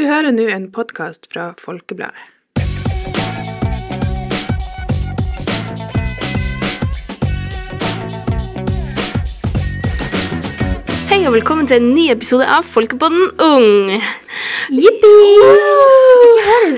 Du hører nå en podkast fra Folkebladet. Hei og velkommen til en ny episode av Folkepodden Ung. Jippi!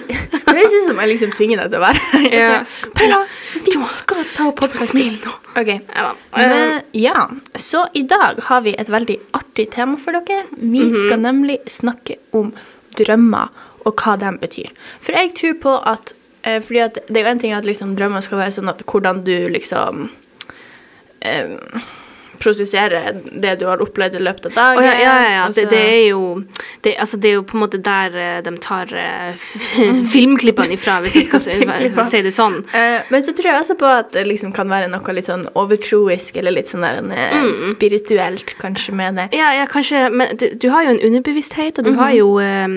Det høres ut som jeg liksom tvinger deg til å være her. Ja. Paula, vi skal ta opp podkast. Smil nå. Ok. Ja, da. Men, ja, så i dag har vi et veldig artig tema for dere. Vi skal nemlig snakke om drømmer og hva de betyr. For jeg tror på at eh, fordi at det er jo en ting at liksom drømmer skal være sånn at hvordan du liksom eh, prosesserer det du har opplevd i løpet av dagen. Oh, ja, ja, ja, ja. og Det, det, er jo, det, altså, det er jo på en måte der eh, de tar eh, filmklippene ifra, hvis jeg skal si, det sånn. Uh, men så tror jeg også på at det liksom kan være noe litt sånn overtroisk eller litt sånn der, Mm. spirituelt kanskje med det. Ja, ja, kanskje, men du, har jo en underbevissthet, og du har jo eh,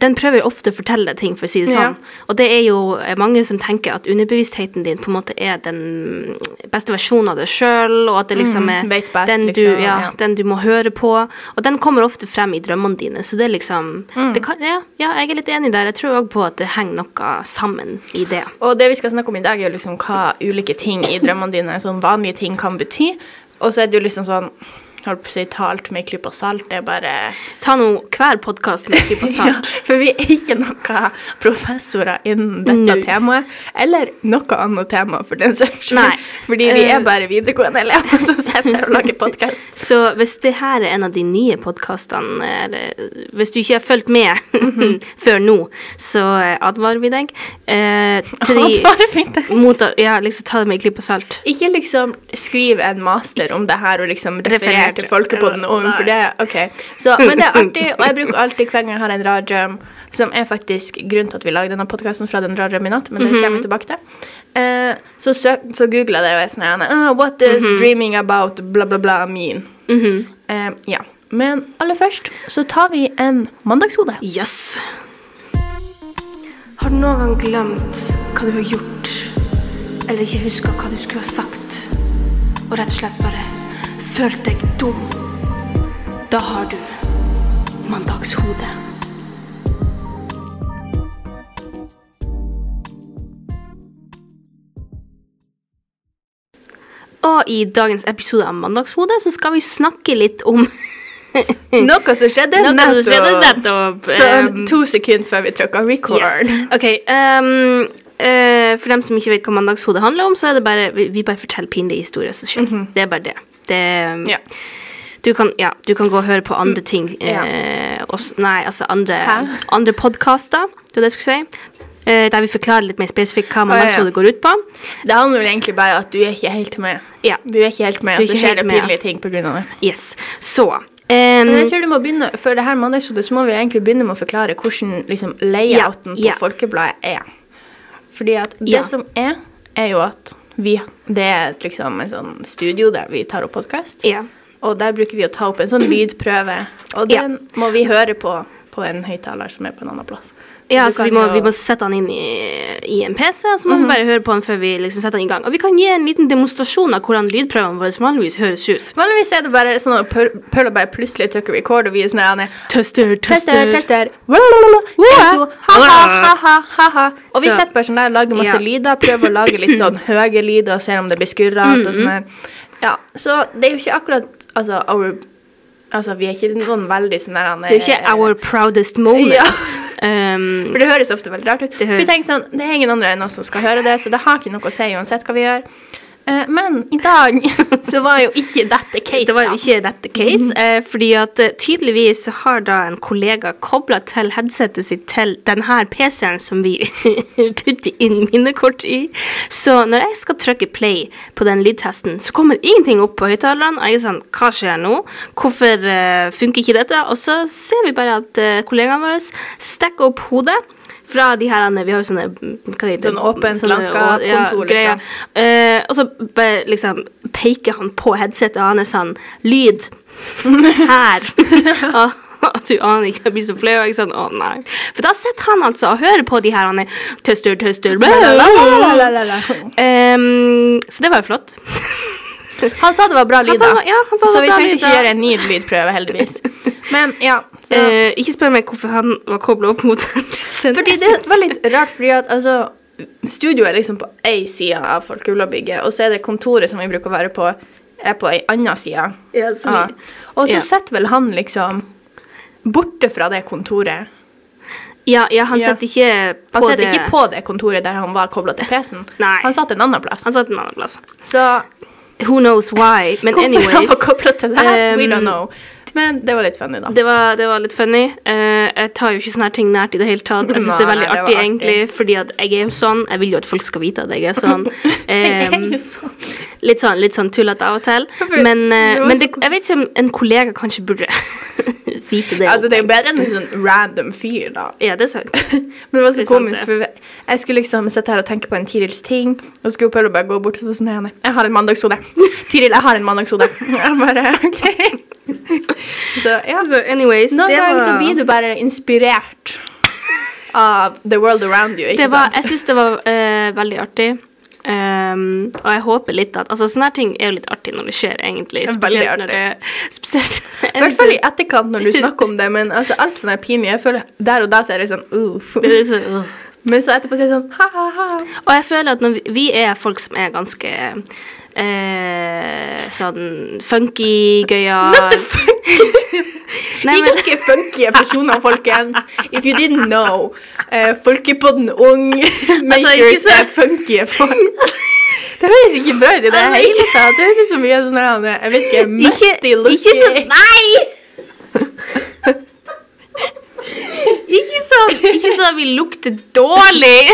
Den prøver ofte å fortelle deg ting, for å si det Ja. sånn. Og det er jo eh, mange som tenker at underbevisstheten din på en måte er den beste versjonen av deg sjøl, og at det liksom er Mm, best, den, du, liksom, ja, ja. den du må høre på. Og den kommer ofte frem i drømmene dine, så det er liksom Mm. det kan, ja, ja, jeg er litt enig der. Jeg tror òg på at det henger noe sammen i det. Og det vi skal snakke om i dag, er jo liksom hva ulike ting i drømmene dine, sånn vanlige ting, kan bety. Og så er det jo liksom sånn Holdt på å si talt med en klype salt. Det er bare Ta nå hver podkast med en klype ja. For vi er ikke noen professorer innen dette no. temaet. Eller noe annet tema, for den saks skyld. Fordi vi Eh. er bare videregående elever som sitter her og lager podkast. Så hvis det her er en av de nye podkastene, hvis du ikke har fulgt med Mhm. før nå, så eh, advarer vi deg. Eh, Advarer vi deg? Mot, ja, liksom ta det med en klype salt. Ikke liksom skriv en master om det her og liksom Referere. Til Folkepodden overfor for det OK. Så, men det er artig, og jeg bruker alltid hver gang jeg har en rar drøm, som er faktisk grunnen til at vi lager denne podkasten fra den rare drømmen i natt, men det kommer vi tilbake til. Eh, så, søk, så googla jeg det, og jeg sånn oh, What is dreaming about bla, bla, bla mean? Mhm. Eh, ja. Men aller først så tar vi en mandagshode. Yes. Har du noen gang glemt hva du har gjort, eller ikke huska hva du skulle ha sagt, og rett og slett bare følt deg dum? Da har du mandagshode. Og i dagens episode av Mandagshodet så skal vi snakke litt om Noe som skjedde Noe som nettopp. skjedde nettopp. Sånn Um, to sekunder før vi trykka record. Yes. Ok, um, uh, For dem som ikke vet hva Mandagshodet handler om, så er det bare Vi, vi bare forteller pinlige historier som skjer. Det er bare det. Det Ja. du, kan, ja, du kan gå og høre på andre ting. Ja. Eh, også, nei, altså andre, Hæ? andre podkaster, det var det jeg skulle si. Eh, der vi forklarer litt mer spesifikt hva. Mandagshode går ut på. Det handler vel egentlig bare om at du er ikke helt med. Ja. Du er ikke helt med, og så skjer det pinlige ting av det. Yes. Så Um, Men jeg tror du må begynne, For det her mandagsrådet så må vi egentlig begynne med å forklare hvordan liksom, layouten Ja, ja. på Folkebladet er. Fordi at det Ja. som er, er jo at vi Det er liksom en sånn studio der vi tar opp podkast. ja. Og der bruker vi å ta opp en sånn lydprøve. Og Ja. må vi høre på på en høyttaler som er på en annen plass. Ja, så vi må, jo- Mhm. vi må sette den inn i, i en PC, og så må vi bare høre på den før vi liksom setter den i gang. Og vi kan gi en liten demonstrasjon av hvordan lydprøvene våre vanligvis høres ut. Vanligvis er det bare sånn at Pøl bare plutselig trykker record, og vi er sånn her, Tester, Tester, tester. En, to, Ha-ha, ha-ha, ha-ha. Og vi sitter bare sånn der, lager masse Ja. lyder, prøver å lage litt sånn høye lyder, og ser om det blir skurrete og sånn her. Ja, så det er jo ikke akkurat Altså, our Altså, vi er ikke noen veldig sånn der Det er ikke our proudest moment. Ja. Um, For det høres ofte veldig rart ut. Det høres- Vi tenker sånn, det er ingen andre enn oss som skal høre det, så det har ikke noe å si uansett hva vi gjør. Eh, men i dag så var jo ikke dette case. det var jo ikke dette case, eh, fordi at eh, tydeligvis har da en kollega kobla til headsetet sitt til denne PC-en som vi putter inn minnekort i. Så når jeg skal trykke play på den lydtesten, så kommer ingenting opp på høyttalerne. Jeg er sånn Hva skjer nå? Hvorfor funker ikke dette? Og så ser vi bare at kollegaen vår stikker opp hodet. Fra de her, Vi har jo sånne hva heter? Sånn åpent Sånne, landskap, ja, liksom. Uh, og så bare liksom peker han på headsetet, og han er sånn Lyd. Her. og, og du aner ikke, jeg blir så flau. sånn, å nei. For da sitter han altså og hører på de her han er tøster, tøster. Ehm, Så det var jo flott. Han sa det var bra lyd, da. ja, han sa det så var vi trengte ikke gjøre en ny lydprøve, heldigvis. Men ja, Så, Eh, ikke spør meg hvorfor han var kobla opp mot den. fordi det var litt rart, fordi at altså Studio er liksom på én side av Folkehulabygget, og så er det kontoret som vi bruker å være på, er på ei anna side. Ja, Ja. Og så ja. sitter vel han liksom borte fra det kontoret. Ja, ja, han Ja. sitter ikke på Han sitter det ikke på det kontoret der han var kobla til PC-en. Han satt en annen plass. Han satt en annen plass. Så Who knows why? Men hvorfor anyways kobla til det, we um, don't know. Men det var litt funny, da. det var, det var litt funny. Uh, jeg tar jo ikke sånne her ting nært i det hele tatt. Jeg syns det er Nei, veldig det artig, artig. egentlig, fordi at jeg er jo sånn. Jeg vil jo at folk skal vite at jeg er sånn. Jeg er jo sånn. Litt sånn, litt sånn tullete av og til. Men, uh, men det, jeg vet ikke om en kollega kanskje burde vite det. Altså, det er jo bedre enn en sånn random fyr, da. Ja, det er sant. Men det var så komisk, for jeg skulle liksom sitte her og tenke på en Tirils ting, og skulle Pølle bare gå bort og så sånn her, Jeg har en mandagshode. Tiril, jeg har en mandagshode. Jeg bare, ok. Så ja. Så anyways, Noen det ganger var, så blir du bare inspirert av the world around you, ikke det var, sant? Jeg syns det var uh, veldig artig. Um, og jeg håper litt at Altså, sånne her ting er jo litt artig når det skjer, egentlig. Er veldig Spesielt når det Spesielt I hvert fall i etterkant når du snakker om det, men altså, alt sånn er pinlig. Jeg føler Der og da så er det sånn uh. Det er så, uh. Men så etterpå så er det sånn ha-ha-ha. Og jeg føler at når vi, vi er folk som er ganske eh, sånn funky, gøyal Nei, men ganske funky personer, folkens. If you didn't know. Uh, Folkepodden ung makers ikke så- er funky folk. Det høres ikke bra ut i det Altså, hele tatt. Det høres ut som vi er sånn her, jeg vet ikke, musty ikke looky. sånn Nei! ikke sånn Ikke sånn vi lukter dårlig.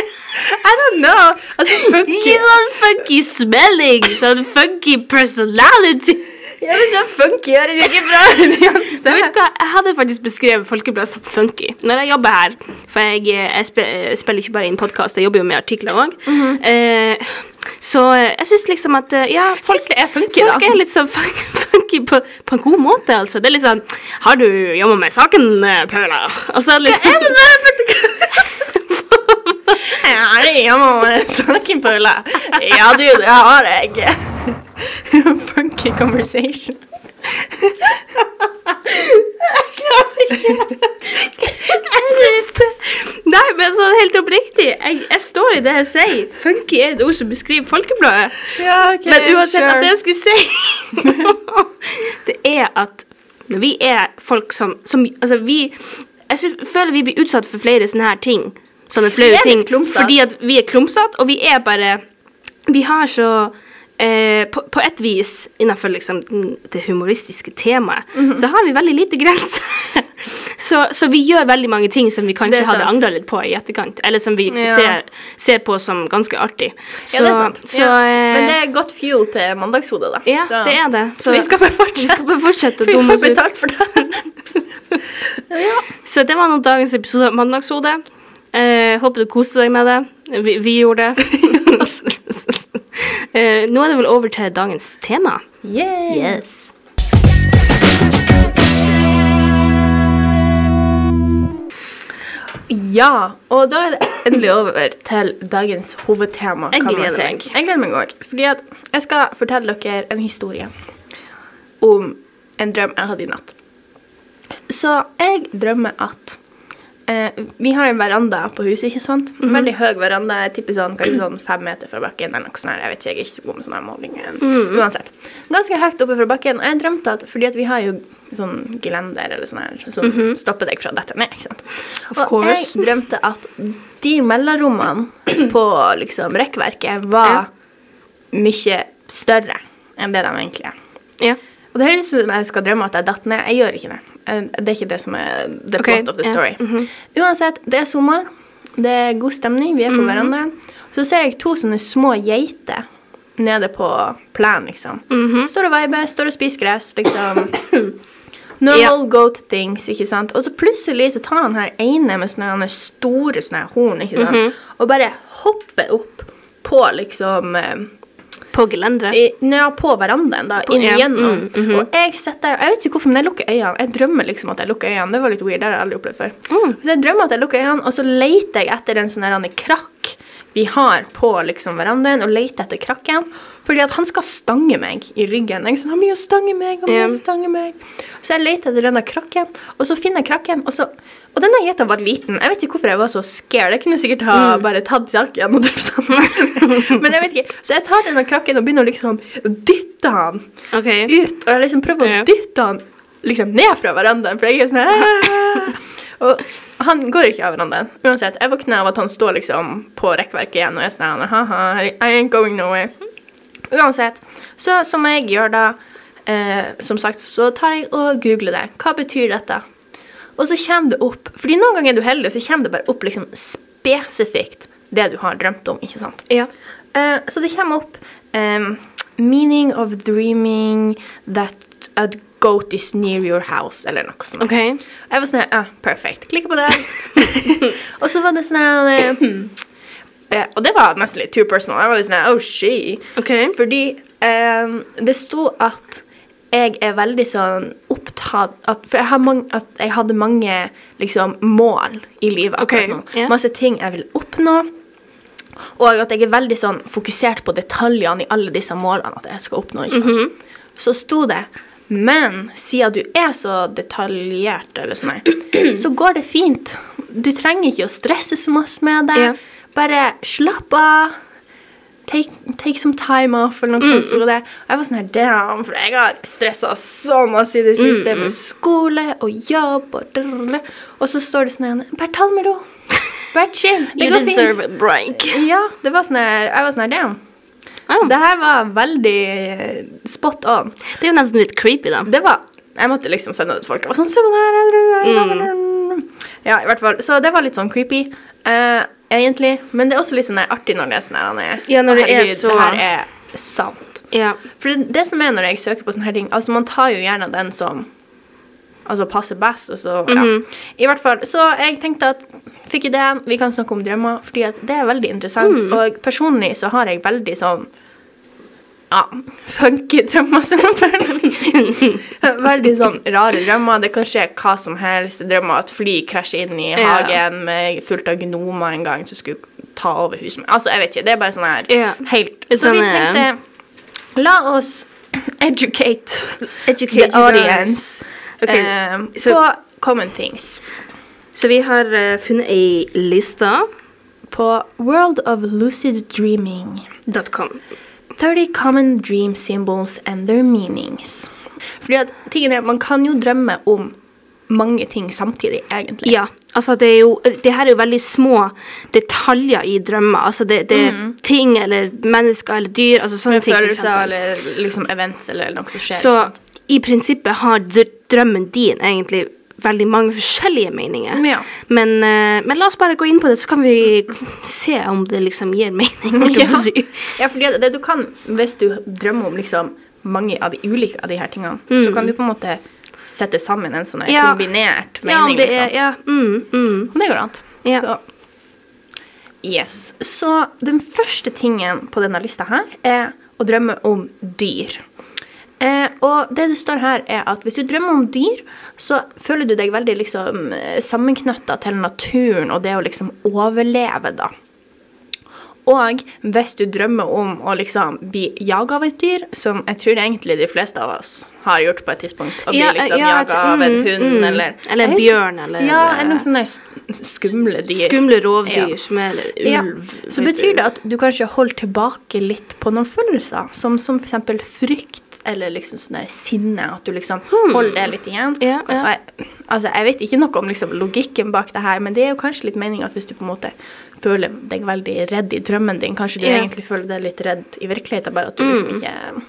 I don't know. Altså, funky. Ikke sånn funky smelling, sånn funky personality. Ja, men så funky høres ikke bra ut vet du hva, Jeg hadde faktisk beskrevet Folkeblad som funky når jeg jobber her. For jeg, jeg spiller ikke bare inn podkast, jeg jobber jo med artikler òg. eh, så eh, jeg syns liksom at eh, Ja, folk, er funky, folk er litt sånn funky på, på en god måte, altså. Det er litt sånn Har du jobba med saken, eh, Paula? Og så er det litt Hva er det Ja, det er noe saken, Paula. Ja, du, det har jeg. Funky conversations. Jeg synes det Nei, men sånn helt oppriktig, jeg, jeg står i det jeg sier. Funky er et ord som beskriver Folkebladet. Ja, okay, Men uansett sure. at det jeg skulle si Det er at vi er folk som, som Altså, vi Jeg føler vi blir utsatt for flere sånne her ting. Sånne flaue ting. Klumsatt. Fordi at vi er klumsete, og vi er bare Vi har så eh, på, på et vis innenfor liksom det humoristiske temaet, Mhm. så har vi veldig lite grenser. så, så vi gjør veldig mange ting som vi kanskje hadde angra litt på i etterkant. Eller som vi Ja. ser, ser på som ganske artig. Så, ja, det er sant. Så, ja. eh, Men det er godt fuel til mandagshodet, da. ja, det er det. Så, vi skal bare fortsette. vi skal bare fortsette å Vi dumme får oss ut. betalt for det. Så det var nå dagens episode av Mandagshodet. Eh, håper du koste deg med det. Vi, vi gjorde det. Eh, nå er det vel over til dagens tema. Yay. Yes. Ja, og da er det endelig over til dagens hovedtema. Jeg gleder meg. Jeg gleder meg òg. Fordi at jeg skal fortelle dere en historie om en drøm jeg hadde i natt. Så jeg drømmer at eh, Vi har en veranda på huset, ikke sant? Mm -hmm. veldig høy veranda. Jeg tipper sånn, kanskje sånn fem meter fra bakken. eller noe sånt. Jeg vet ikke, jeg er ikke så god med sånne målinger. Mhm. Uansett. Ganske høyt oppe fra bakken. Og jeg drømte at Fordi at vi har jo sånn gelender eller sånn her som stopper deg fra å dette ned. ikke sant? Og jeg drømte at de mellomrommene på liksom rekkverket var mye større enn det de egentlig er. Ja. Og det høres ut som jeg skal drømme at jeg datt ned. Jeg gjør ikke det. Eh, Det er ikke det som er the okay. plot of the story. -hmm. Uansett, det er sommer. Det er god stemning. Vi er på verandaen. Så ser jeg to sånne små geiter nede på plenen, liksom. Mhm. Står og viber, står og spiser gress, liksom. Normal goat things, ikke sant. Og så plutselig så tar han her ene med sånne store sånne horn, ikke sant. Mhm. Og bare hopper opp på liksom eh, På gelenderet. ja, på verandaen, da, På- inn ja, igjennom. mm, -hmm. Og jeg sitter der, jeg vet ikke hvorfor, men jeg lukker øynene. Jeg drømmer liksom at jeg lukker øynene. Det var litt weird, det har jeg aldri opplevd før. Mm. Så jeg drømmer at jeg lukker øynene, og så leter jeg etter en sånn her krakk vi har på liksom verandaen og leter etter krakken. Fordi at han skal stange meg i ryggen. Jeg sånn, han vil jo stange meg, han vil å stange meg. Så jeg leter etter denne krakken, og så finner jeg krakken, og så og denne geita var liten. Jeg vet ikke hvorfor jeg var så scared. Jeg kunne sikkert ha bare tatt den og drept. Men jeg vet ikke. Så jeg tar denne krakken og begynner å liksom dytte han okay. ut. Og jeg liksom prøver å dytte han liksom ned fra verandaen, for jeg er sånn! Og han går ikke av verandaen. Uansett, jeg våkner av at han står liksom på rekkverket igjen og er sånn Haha, I ain't going nowhere. Uansett. Så som jeg gjør da, eh, som sagt, så tar jeg og googler det. Hva betyr dette? Og så kommer det opp Fordi noen ganger er du heldig, og så kommer det bare opp liksom spesifikt det du har drømt om, ikke sant? Ja. Uh, så det kommer opp um, Meaning of dreaming that a goat is near your house, eller noe sånt. OK. Jeg var sånn ah, perfekt. Klikker på det. og så var det sånn her, eh, Og det var nesten litt too personal. Jeg var litt sånn her, oh she. OK. Fordi um, det sto at jeg er veldig sånn opptatt at, For jeg, har mange, at jeg hadde mange liksom, mål i livet akkurat Ok, nå. ja. Masse ting jeg vil oppnå. Og at jeg er veldig sånn fokusert på detaljene i alle disse målene at jeg skal oppnå. sant? Mhm. Så sto det Men siden du er så detaljert, eller sånn så går det fint. Du trenger ikke å stresse så masse med det. Yeah. Bare slapp av. Take, take some time off, eller noe Mm, sånt. sto det. Og jeg var sånn her, damn, for jeg har stressa så masse i det Mm, siste med skole og jobb og drrr, Og så står det sånn her, bare ta det med ro. Bare chill. Det You går fint. You deserve a break. Ja, det var sånn her, jeg var sånn her, damn. Oh. Det her var veldig eh, spot on. det er jo nesten litt creepy, da. Det var Jeg måtte liksom sende det til folk. Jeg var sånn. Mm. Ja, i hvert fall. Så det var litt sånn creepy, eh, egentlig. Men det er også litt sånn artig når det er sånn her. er- Ja, når det er så- Det her er sant. Ja. For det, det som er når jeg søker på sånne her ting Altså, man tar jo gjerne den som Altså passer best, og så Ja. Mhm. I hvert fall. Så jeg tenkte at fikk ideen, vi kan snakke om drømmer, fordi at det er veldig interessant. Mm. Og personlig så har jeg veldig sånn ja, funky drømmer som Veldig sånn rare drømmer. Det kan skje hva som helst. Jeg drømmer at fly krasjer inn i hagen med fullt av gnomer en gang som skulle ta over huset mitt. Altså, jeg vet ikke. Det er bare sånn her Ja. helt Litt Så vi sånn, tenkte La oss educate Educate the audience okay. eh, så- på common things. Så vi har uh, funnet ei liste. På World of Lucid Dreaming. .com. 30 common dream symbols and their meanings. Fordi at tingen er, Man kan jo drømme om mange ting samtidig, egentlig. Ja, altså det er jo Det her er jo veldig små detaljer i drømmer. Altså det, det er ting eller mennesker eller dyr. Altså sånne ting. følelser eller liksom events eller noe som skjer. Så i prinsippet har drømmen din egentlig veldig mange forskjellige meninger. Ja. Men, eh, men la oss bare gå inn på det, så kan vi se om det liksom gir mening. å si. Ja, fordi det du kan, hvis du drømmer om liksom mange av de ulike av de her tingene, Mm. så kan du på en måte sette sammen en sånn Ja. kombinert Ja, om mening, det liksom. er Ja. Mm, mm. Det går an. Ja. Så. Yes. Så den første tingen på denne lista her er å drømme om dyr. Eh, og det det står her, er at hvis du drømmer om dyr, så føler du deg veldig liksom sammenknytta til naturen og det å liksom overleve, da. Og hvis du drømmer om å liksom bli jaga av et dyr, som jeg tror egentlig de fleste av oss har gjort på et tidspunkt, å bli Ja, liksom ja, jaga av en mm, hund mm. eller Eller en bjørn, eller- Ja, eller noen sånne skumle dyr. Skumle rovdyr Ja. som er Ja. Så betyr det at du kanskje holder tilbake litt på noen følelser, som, som f.eks. frykt eller liksom sånn der sinne. At du liksom holder det litt igjen. Hmm. Ja, ja. Jeg, altså, jeg vet ikke noe om liksom, logikken bak det her, men det er jo kanskje litt meningen at hvis du på en måte føler deg veldig redd i drømmen din, kanskje du Ja. egentlig føler deg litt redd i virkeligheten, bare at du liksom Mm. ikke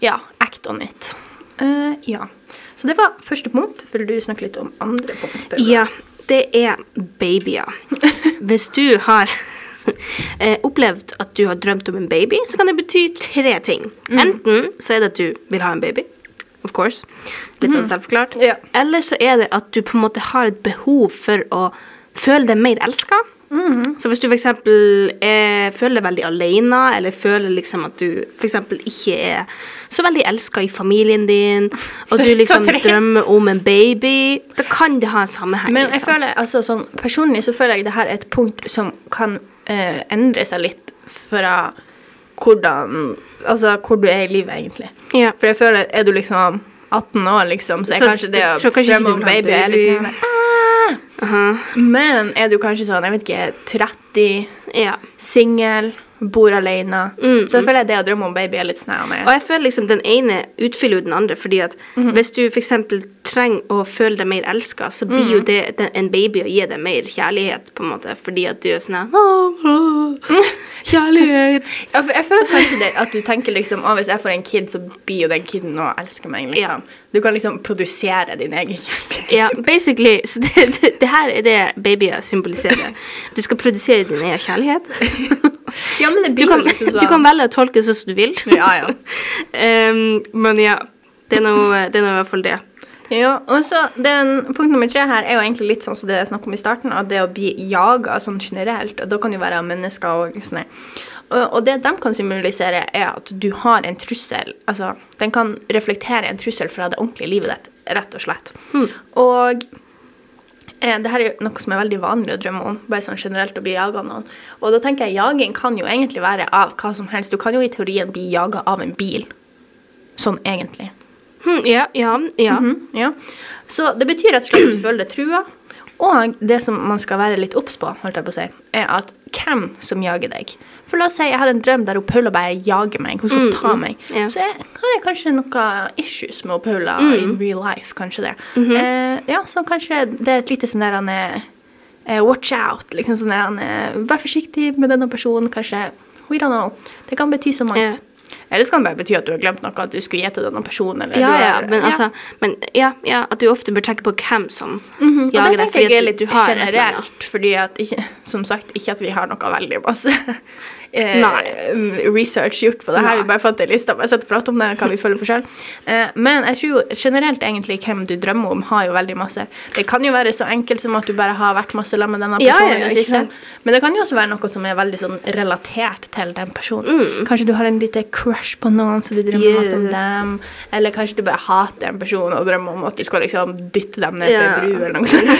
Ja, act on it. Uh, ja. Så det var første punkt. Vil du snakke litt om andre punkt? Ja, det er babyer. Hvis du har opplevd at du har drømt om en baby, så kan det bety tre ting. Enten så er det at du vil ha en baby. Of course. Litt sånn selvforklart. Ja. Eller så er det at du på en måte har et behov for å føle deg mer elska. Så hvis du f.eks. føler deg veldig alene, eller føler liksom at du f.eks. ikke er så veldig elska i familien din, og du liksom drømmer om en baby, da kan det ha en sammenheng. Men jeg liksom. føler, altså sånn, personlig så føler jeg det her er et punkt som kan eh, endre seg litt fra hvordan Altså hvor du er i livet, egentlig. ja. For jeg føler, er du liksom 18 år, liksom, så er Så kanskje det å du om baby baby. liksom ah! -huh. Men er du kanskje sånn, jeg vet ikke, 30, ja. singel, bor alene, Mm, så føler jeg det å drømme om baby er litt snærende. Og jeg føler liksom den ene utfyller jo den andre, fordi at mm. hvis du f.eks. trenger å føle deg mer elska, så blir mm. jo det, det en baby å gi deg mer kjærlighet, på en måte, fordi at du er sånn her «Åh, åh, Kjærlighet. Ja, for jeg føler kanskje det at du tenker liksom Å, hvis jeg får en kid, så blir jo den kiden å elske meg, liksom. Du kan liksom produsere din egen kjærlighet. Ja, basically. Så det, det, det her er det babyer symboliserer. Du skal produsere din egen kjærlighet. Ja, men det Du kan, liksom sånn. du kan velge å tolke det sånn som du vil. Ja, ja. um, men ja, det er noe, det er noe i hvert fall det. Ja, og så den, Punkt nummer tre her er jo egentlig litt sånn som det jeg snakket om i starten, at det å bli jaga sånn generelt, og da kan jo være mennesker og sånn. Og, og det de kan symbolisere, er at du har en trussel. Altså, den kan reflektere en trussel fra det ordentlige livet ditt, rett og slett. Og eh, det her er jo noe som er veldig vanlig å drømme om, bare sånn generelt å bli jaga av noen. Og da tenker jeg jaging kan jo egentlig være av hva som helst. Du kan jo i teorien bli jaga av en bil. Sånn egentlig. Hm, ja, ja, ja. -hmm, ja. Så det betyr rett og slett at du føler deg trua. Og det som man skal være litt obs på, holdt jeg på å si, er at hvem som jager deg. For la oss si jeg har en drøm der Paula bare jager meg. Hun skal Mm, ta mm, meg. ja. Så jeg, har jeg kanskje noe issues med Paula Mm. in real life. Kanskje det. Mhm. eh, ja, så kanskje det er et lite sånn der han er eh, Watch out. liksom sånn der han er, Vær forsiktig med denne personen. Kanskje We don't know. Det kan bety så mangt. Eller så kan det bare bety at du har glemt noe, at du skulle gi til denne personen. Eller Ja, ja, men altså men, ja, ja, At du ofte bør tenke på hvem som mm -hmm. jager det tenker jeg er litt generelt, fordi at ikke, som sagt, ikke at vi har noe veldig masse eh, research gjort på det her. Nei. Vi bare fant en liste og bare satt og pratet om det, hva vi føler for selv. Eh, men jeg tror jo generelt egentlig hvem du drømmer om, har jo veldig masse. Det kan jo være så enkelt som at du bare har vært masse sammen med denne personen ja, ja, siste. Men det kan jo også være noe som er veldig sånn relatert til den personen. Mm. Kanskje du har en lite crush på noen, så du drømmer masse om dem. Eller kanskje du bare hater en person og drømmer om at du skal liksom dytte dem ned yeah. til en bru eller noe sånt.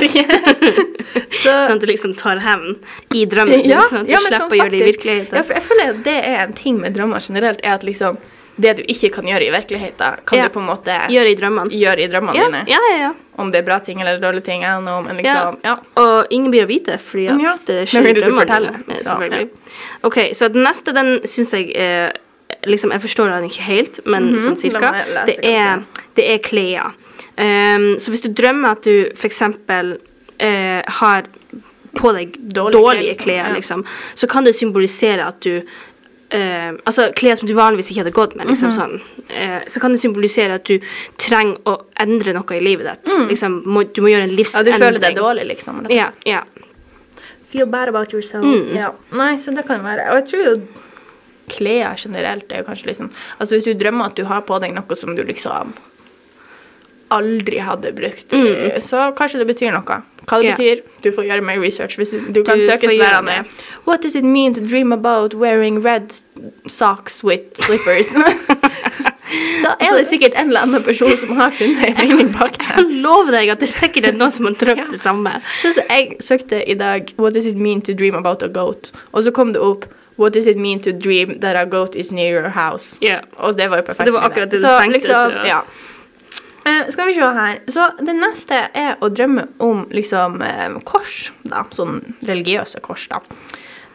så, Sånn at du liksom tar hevn i drømmen. ja, sånn at du ja, slipper sånn å gjøre det i virkeligheten. Ja, for jeg føler at det er en ting med drømmer generelt, er at liksom det du ikke kan gjøre i virkeligheten, kan Ja. du på en måte gjøre i drømmene. gjøre i drømmene Ja, dine. ja, ja. ja. Om det er bra ting eller dårlige ting, Jeg noe men liksom, ja. Og ingen blir å vite, fordi at Ja, det skjer i drømmene forteller. dine, eh, Så, Selvfølgelig. Ok, så den neste, den syns jeg eh, liksom, Jeg forstår den ikke helt, men Mhm, sånn cirka. lese Det er, det er klær. Um, så hvis du drømmer at du f.eks. Uh, har på deg Dårlige dårlige, klær, klær, ja. liksom, så kan det symbolisere at du Uh, altså klær som du vanligvis ikke hadde gått med. liksom Mhm. sånn, uh, så kan det symbolisere at du trenger å endre noe i livet ditt. Liksom, må, du må gjøre en livsendring. ja, du føler deg dårlig, liksom. Ja, yeah, Ja, ja. Feel bad about yourself. Mm. Ja. Nei, så det kan være. Og jeg tror jo klær generelt er jo kanskje liksom Altså hvis du drømmer at du har på deg noe som du liksom aldri hadde brukt, Mm. så kanskje det betyr noe. Hva det yeah. betyr, du får gjøre mer research. Hvis du, kan Du søke det. What does it mean to dream about wearing red socks with slippers? så er det sikkert en eller annen person som har funnet en mening bak det. Jeg lover deg at det er sikkert noen som har drømt det samme. Så, så jeg søkte i dag What does it mean to dream about a goat? Og så kom det opp What does it mean to dream that a goat is near your house? Yeah. Og det var jo perfekt. Det var akkurat det du så, trengte, Liksom, så- ja. Uh, skal vi se her. Så det neste er å drømme om liksom uh, kors, da. Sånn religiøse kors, da.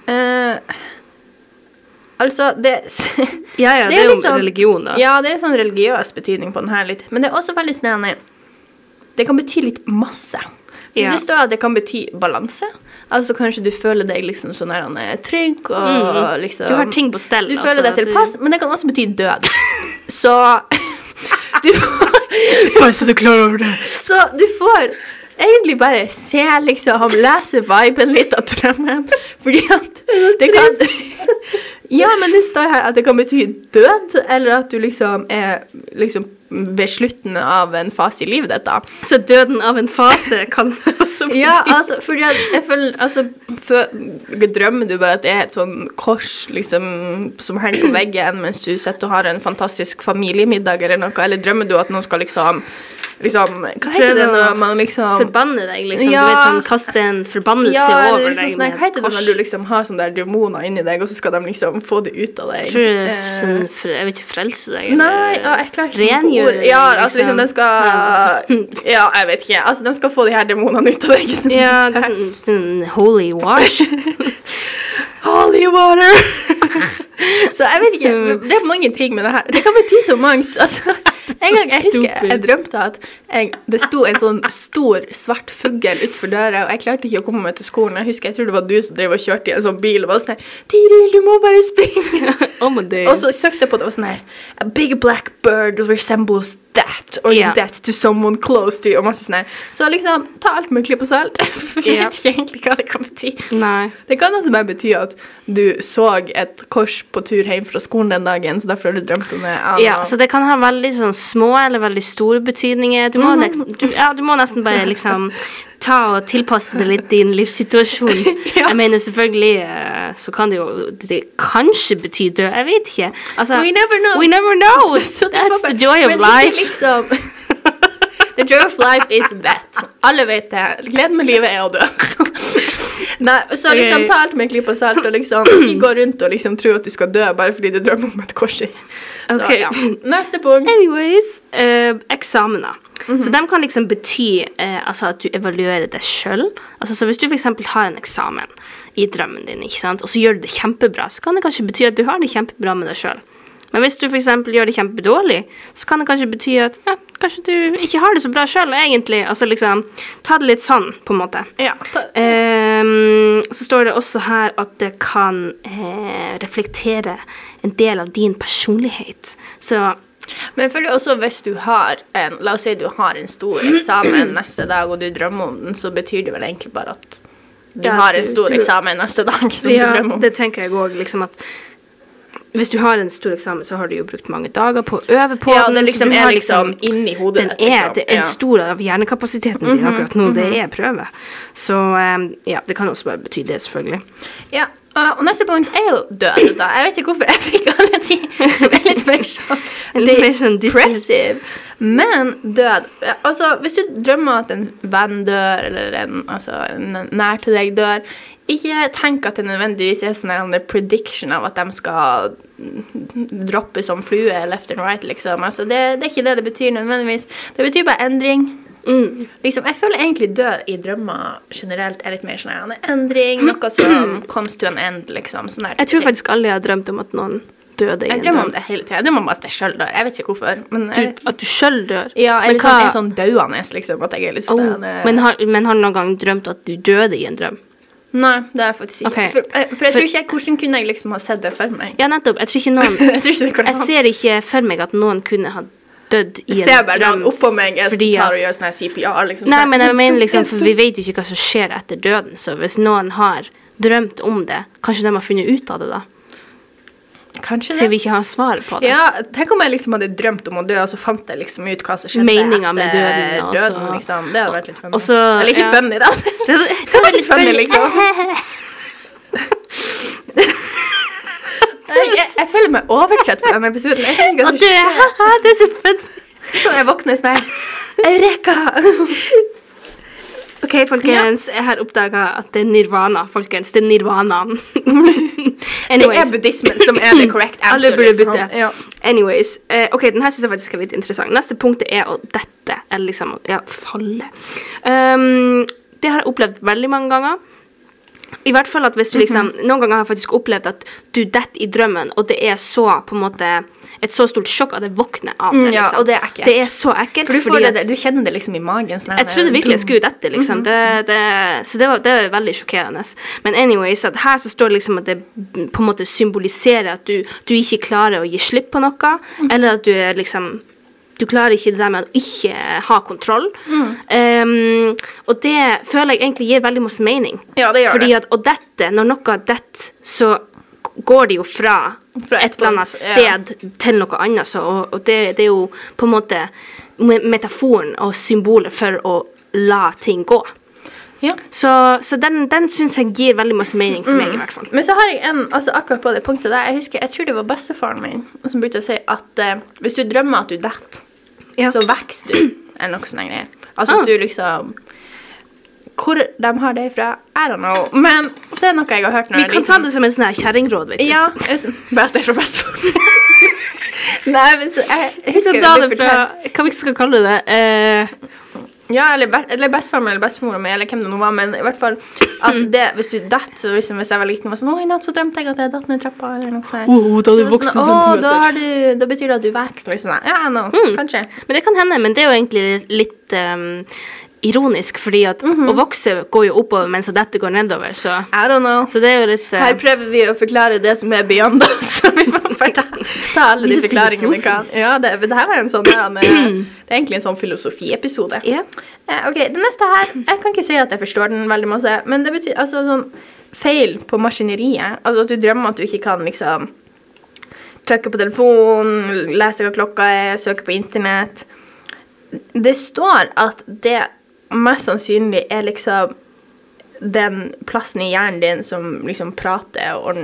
Uh, altså, det Ja, ja, det, Det er er jo litt sånn- religion, da. Ja, det er sånn religiøs betydning på den her litt. Men det er også veldig snedig. Det kan bety litt masse. Ja. Det står at det kan bety balanse. Altså kanskje du føler deg liksom sånn her, er trygg og Mm. liksom Du har ting på stell. Du altså, føler deg tilpass, du- men det kan også bety død. Så du, Bare så du klarer over det. Så du får egentlig bare se, liksom, lese viben litt av drømmen. Fordi at det kan Ja, men det står her at det kan bety død, eller at du liksom er liksom ved slutten av en fase i livet ditt, da. Så døden av en fase kan også bety Ja, altså, fordi jeg, jeg føler Altså, for, drømmer du bare at det er et sånn kors liksom som henger på veggen mens du sitter og har en fantastisk familiemiddag eller noe, eller drømmer du at noen skal liksom Liksom Hva heter det når man liksom Forbanne deg, liksom. Ja. Du vet, sånn, kaste en forbannelse ja, eller over liksom deg sånn, Hva heter det når du liksom har sånne der demoner inni deg, og så skal de liksom få det ut av deg? Tror er Eh, sånn, jeg vet ikke, frelse deg? Nei, ja, jeg klarer ikke ord. Ja, deg, altså liksom, de skal Ja, jeg vet ikke. Altså, de skal få de her demonene ut av deg. Ja, det er sånn, sånn holy wash. Holy water! så jeg vet ikke. Det er mange ting med det her. Det kan bety så mangt. Altså, en gang jeg husker jeg drømte at jeg, det sto en sånn stor, svart fugl utenfor døra, og jeg klarte ikke å komme meg til skolen. Jeg husker, jeg tror det var du som drev og kjørte i en sånn bil og var sånn her, Tiril, du må bare springe. oh. Og så søkte jeg på det og sånn her A big black bird resembles that or yeah. that to someone close to you. Og masse sånn. Så liksom, ta alt med en klype salt. For jeg vet ikke egentlig hva det kan bety. Nei. Det kan også bare bety at du så et kors på tur hjem fra skolen den dagen, så derfor har du drømt om det. Ja, så det kan ha veldig sånn små eller veldig store betydninger. Du må, nesten, du, ja, du må nesten bare liksom ta og tilpasse det litt din livssituasjon. Ja. Jeg mener selvfølgelig eh, så kan det jo det kanskje bety død. Jeg vet ikke. Altså, We never know. We never know. That's the joy of life. Liksom, the joy of life is that. Alle vet det. Gleden med livet er å dø. Nei, så liksom ta alt med en klype salt, og liksom ikke gå rundt og liksom tro at du skal dø bare fordi du drømmer om et kors. i. Så, Ok. ja. Neste punkt. Anyways, eh, eksamener. Mhm. Så de kan liksom bety eh, altså at du evaluerer deg sjøl. Altså, så hvis du f.eks. har en eksamen i drømmen din, ikke sant? og så gjør du det kjempebra, så kan det kanskje bety at du har det kjempebra med deg sjøl. Men hvis du f.eks. gjør det kjempedårlig, så kan det kanskje bety at ja, kanskje du ikke har det så bra sjøl, egentlig. Altså liksom, ta det litt sånn, på en måte. Ja. Ehm, så står det også her at det kan eh, reflektere en del av din personlighet. Så Men jeg føler også hvis du har en La oss si du har en stor eksamen neste dag, og du drømmer om den, så betyr det vel egentlig bare at du Ja, har en stor du- eksamen neste dag som ja, du drømmer om. det tenker jeg òg, liksom at hvis du har en stor eksamen, så har du jo brukt mange dager på å øve på ja, den. det så liksom er liksom, liksom inni hodet den er, Liksom. det er en stor av hjernekapasiteten din akkurat nå, det er prøve. Så um, ja, det kan også bare bety det, selvfølgelig. Ja, og neste punkt er jo død. da. Jeg vet ikke hvorfor jeg fikk alle de som er litt mer sånn Litt mer sånn depressive. Men død Altså, hvis du drømmer at en venn dør, eller en, altså, en nær til deg dør, ikke tenk at det nødvendigvis er sånn en prediction av at de skal droppe som flue left and right, liksom. Altså, det, det er ikke det det betyr nødvendigvis. Det betyr bare endring. Mm. Liksom, jeg føler egentlig død i drømmer generelt er litt mer sånn en endring, noe som comes to an end, liksom. Sånn der Jeg tror faktisk alle jeg har drømt om at noen døde i Jeg drømmer om det hele tida. Jeg drømmer om at jeg sjøl dør. Jeg vet ikke hvorfor. Men jeg, Du, at du sjøl dør. ja, Men eller sånn, en sånn dauende, liksom. At jeg er litt Oh, sånn men, har, men har du noen gang drømt at du døde i en drøm? Nei, det har jeg faktisk ikke. Okay. For, eh, for jeg tror ikke Hvordan kunne jeg liksom ha sett det for meg? Ja, nettopp. Jeg tror ikke noen jeg tror ikke Jeg ser ikke for meg at noen kunne ha dødd i Jeg en ser bare drøm. oppå meg jeg fordi tar og at- gjør sånn CPR, liksom. Nei, men jeg mener liksom, for vi vet jo ikke hva som skjer etter døden, så hvis noen har drømt om det, kanskje de har funnet ut av det da? Kanskje Siden vi ikke har svar på det. Ja, tenk om jeg liksom hadde drømt om å dø, og så fant jeg liksom ut hva som skjedde Meningen med døden, og døden liksom. Det hadde vært litt funny. Også, Eller ikke ja. funny, da. Det, det, Det var litt funny, liksom. Jeg, jeg, jeg føler meg overtrøtt på denne episoden. Jeg skjønner ikke hva som skjer. det er så fett. Så jeg våkner sånn her Eureka! Ok, folkens, jeg har oppdaga at det er nirvana, folkens. Det er nirvana. Det er buddhismen som er the correct answer. Alle burde liksom. bytte. Ja. Anyways. Uh, ok, den her syns jeg faktisk er litt interessant. Neste punkt er å dette, eller liksom ja, falle. Um, det har jeg opplevd veldig mange ganger. I hvert fall at hvis du liksom Mhm. Noen ganger har jeg faktisk opplevd at du detter i drømmen, og det er så på en måte et så stort sjokk at jeg våkner av det. Liksom. ja, liksom. og det er ekkelt. Det er så ekkelt. For du, fordi fordi det, at- du kjenner det liksom i magen. Sånn jeg trodde virkelig jeg skulle dette, liksom. det, det, så det var, det var veldig sjokkerende. Men anyways, at her så står det liksom at det på en måte symboliserer at du, du ikke klarer å gi slipp på noe, Mhm. eller at du er liksom du klarer ikke det der med å ikke ha kontroll. Mm. Um, og det føler jeg egentlig gir veldig masse mening. Ja, det gjør Fordi det. at å dette, når noe detter, så går det jo fra, Fra et et eller annet sted ja. til noe annet. Så, og og det, det er jo på en måte metaforen og symbolet for å la ting gå. Ja. Så, så den, den syns jeg gir veldig masse mening for meg, i hvert fall. Men så har jeg en, altså akkurat på det punktet der, jeg husker, jeg tror det var bestefaren min som brukte å si at eh, hvis du drømmer at du detter, Ja. så vokser du, eller noe sånt greier. Altså Ah. du liksom Hvor de har det fra, I don't know. Men det er noe jeg har hørt når Vi kan ta det som en sånn kjerringråd. Ja, bare at det er fra bestefaren. Nei, men så jeg, jeg husker skal det fra Hva vi skal kalle det? Eh, Ja, eller, eller bestefaren min eller bestemora mi, eller hvem det nå var, men i hvert fall at det, hvis du detter, så liksom hvis jeg var liten, var sånn Å, i natt så drømte jeg at jeg datt ned trappa, eller noe sånt. Åh, da Så du er vokst en sånn, Å, centimeter." da, du, da betyr det at du vokser, liksom. Ja, no, Mm. kanskje. Men det kan hende, men det er jo egentlig litt ehm, ironisk, fordi at Mhm. å vokse går jo oppover, mens dette går nedover, så, I don't know. så det er jo litt uh, Her prøver vi å forklare det som er beyond us. Så vi får bare ta, ta alle de forklaringene vi kan. Ja, det, det her var en sånn ja, eh, Det er egentlig en sånn filosofiepisode. Yeah. Eh, ok, det neste her Jeg kan ikke si at jeg forstår den veldig masse, men det betyr altså sånn feil på maskineriet. Altså at du drømmer at du ikke kan liksom trykke på telefonen, lese hva klokka er, søke på internett. Det står at det mest sannsynlig er liksom den plassen i hjernen din som liksom prater og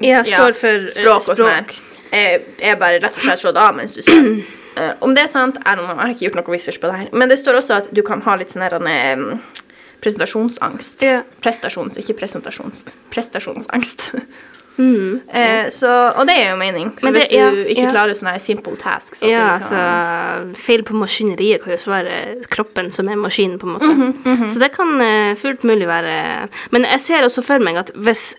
Ja, står for, eh, språk og sånn her, er, er bare rett og slett slått av mens du sover. Uh, om det er sant, I don't know, jeg har ikke gjort noe research på det her. Men det står også at du kan ha litt sånn her um, presentasjonsangst. Yeah. Prestasjons, ikke presentasjons. Prestasjonsangst. Mm. Eh, så, og det er jo mening. For Men det- hvis du ja, ikke ja. klarer sånne simple tasks Ja, så liksom, Feil på maskineriet kan jo svare kroppen som er maskinen, på en måte. Mhm, Så det kan uh, fullt mulig være Men jeg ser også for meg at hvis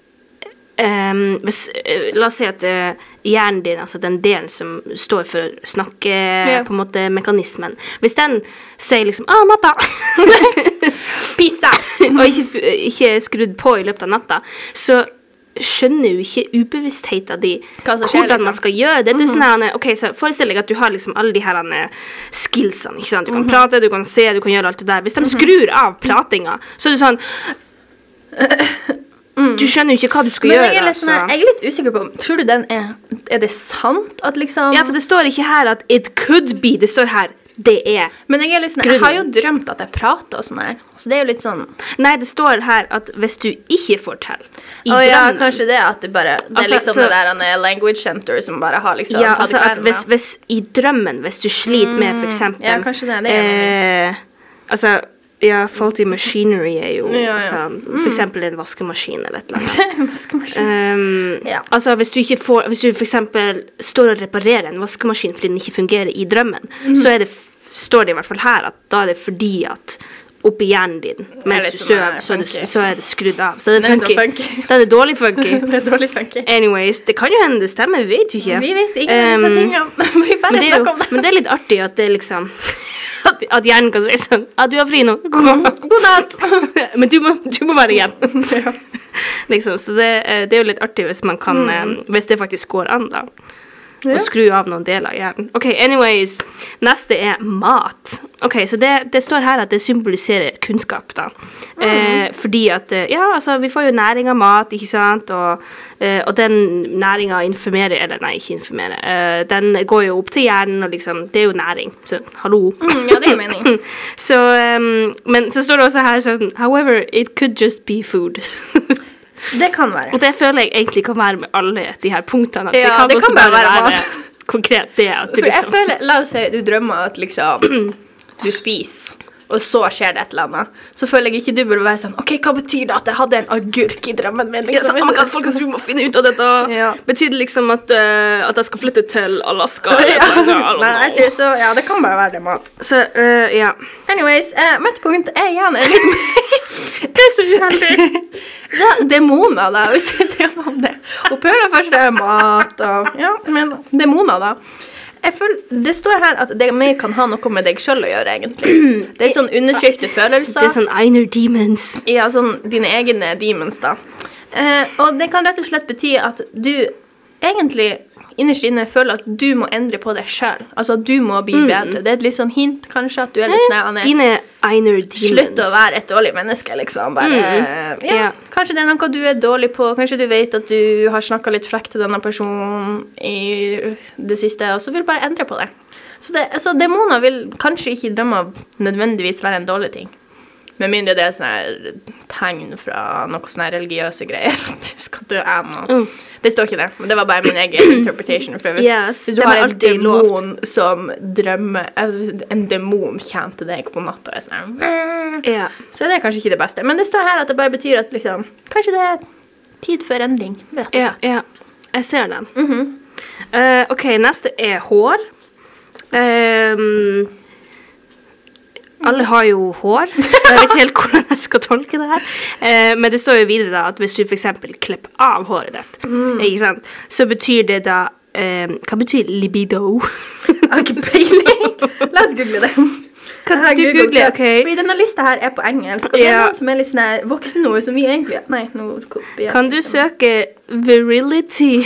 um, hvis, uh, La oss si at uh, hjernen din, altså den delen som står for snakke, på en måte mekanismen Hvis den sier liksom 'Å, natta!' Peace out! og ikke, ikke skrudd på i løpet av natta, så skjønner jo ikke ubevisstheten din hvordan man liksom. skal gjøre det. det er sånn her, ok, så Forestill deg at du har liksom alle de her eh, skillsene. ikke sant? Du Mhm. kan prate, du kan se, du kan gjøre alt det der. Hvis de skrur av pratinga, så er det sånn Du skjønner jo ikke hva du skal Mm. Men gjøre. jeg er, litt sånn, altså. jeg er litt usikker på Tror du den er Er det sant at liksom Ja, for det står ikke her at 'it could be'. Det står her 'det er'. Men jeg er sånn Jeg har jo drømt at jeg prater og sånn her. Så det er jo litt sånn Nei, det står her at hvis du ikke får til i Å ja, kanskje det at det bare Det er Altså, liksom så- det der han er language center som bare har liksom Ja, altså at hvis, hvis i drømmen, hvis du sliter med eksempel Mm. ja, kanskje det, det er eh, Altså, ja, faulty machinery er jo Ja, ja. altså, for eksempel en vaskemaskin eller et eller annet. Um, Ja. Altså, hvis du ikke får Hvis du eksempel står og reparerer en vaskemaskin fordi den ikke fungerer i drømmen, Mhm. så det, står det i hvert fall her at da er det fordi at oppi hjernen din mens du sover, så, så er det skrudd av. Så det er funky. funky. Da er det dårlig funky. det er dårlig funky. Anyways, det kan jo hende det stemmer, vi vet jo ikke. Vi vet ikke om disse Um, tingene. Vi bare men det, er jo, snakker om det. men det er litt artig at det liksom At, at hjernen kan si sånn Ja, du har fri nå. God natt! Men du må, du må være igjen. liksom, så det, eh, det er jo litt artig hvis man kan mm. Hvis det faktisk går an, da. Å skru av noen deler av hjernen. OK, anyways. Neste er mat. Ok, Så det, det står her at det symboliserer kunnskap, da. Mm. Eh, fordi at eh, Ja, altså, vi får jo næring av mat, ikke sant, og, eh, og den næringa informerer Eller nei, ikke informerer. Eh, den går jo opp til hjernen, og liksom Det er jo næring. Så hallo. Mm, ja, det gir mening. Så, um, men så står det også her sånn However, it could just be food. Det kan være. og det føler jeg egentlig kan være med alle de her punktene. At Ja, det kan det kan bare være være, konkret det. At For liksom. jeg føler, La oss si du drømmer at liksom du spiser, og så skjer det et eller annet. Så føler jeg ikke du burde være sånn OK, hva betyr det at jeg hadde en agurk i drømmen min? ja, Liksom? oh my folkens, vi må finne ut av dette. Ja. Betyr det liksom at, uh, at jeg skal flytte til Alaska? Ja. Nei, tror så, ja, det kan bare være det mat. Så, uh, ja. Anyways, uh, mitt punkt er igjen litt litt Det er så uheldig. ja, Demoner, da, hvis vi tenker om det. Hun prøver først det er mat og Ja, men demoner, da. Jeg føler, det står her at det mer kan ha noe med deg sjøl å gjøre, egentlig. Det er sånn undertrykte følelser. Det er sånn Einer Demons. Ja, sånn dine egne demons, da. Eh, og det kan rett og slett bety at du egentlig innerst inne føler at du må endre på deg sjøl. Altså at du må bli bedre. Det er et litt sånn hint, kanskje, at du er litt sånn Dine Einer demons. Slutt å være et dårlig menneske, liksom. Bare, Mm. ja, Yeah. Kanskje det er noe du er dårlig på. Kanskje du vet at du har snakka litt frekt til denne personen i det siste, og så vil du bare endre på det. Så, det, så demoner vil kanskje ikke drømme nødvendigvis være en dårlig ting. Med mindre det er sånne tegn fra noen sånne religiøse greier. At du skal dø ennå. Mm. Det står ikke det, men det var bare min egen interpretation. For hvis, Yes, hvis du har en demon som drømmer Altså hvis en demon kommer til deg på natta og sånn Ja. så det er kanskje ikke det beste. Men det står her at det bare betyr at liksom Kanskje det er tid for endring, rett og ja, slett. ja. Jeg ser den. Mm -hmm. uh, OK, neste er hår. Ehm, alle har jo hår, så jeg vet ikke helt hvordan jeg skal tolke det her. Eh, men det står jo videre da at hvis du f.eks. klipper av håret ditt, Mm. ikke sant, så betyr det da eh, Hva betyr libido? Jeg har ikke peiling. La oss google det. Kan Jeg har du googlet google, det. ok? Fordi denne lista her er på engelsk, og det er Ja. noen som er litt sånn her voksenord som vi egentlig Nei, nå kopierer Kan du jeg. søke virility?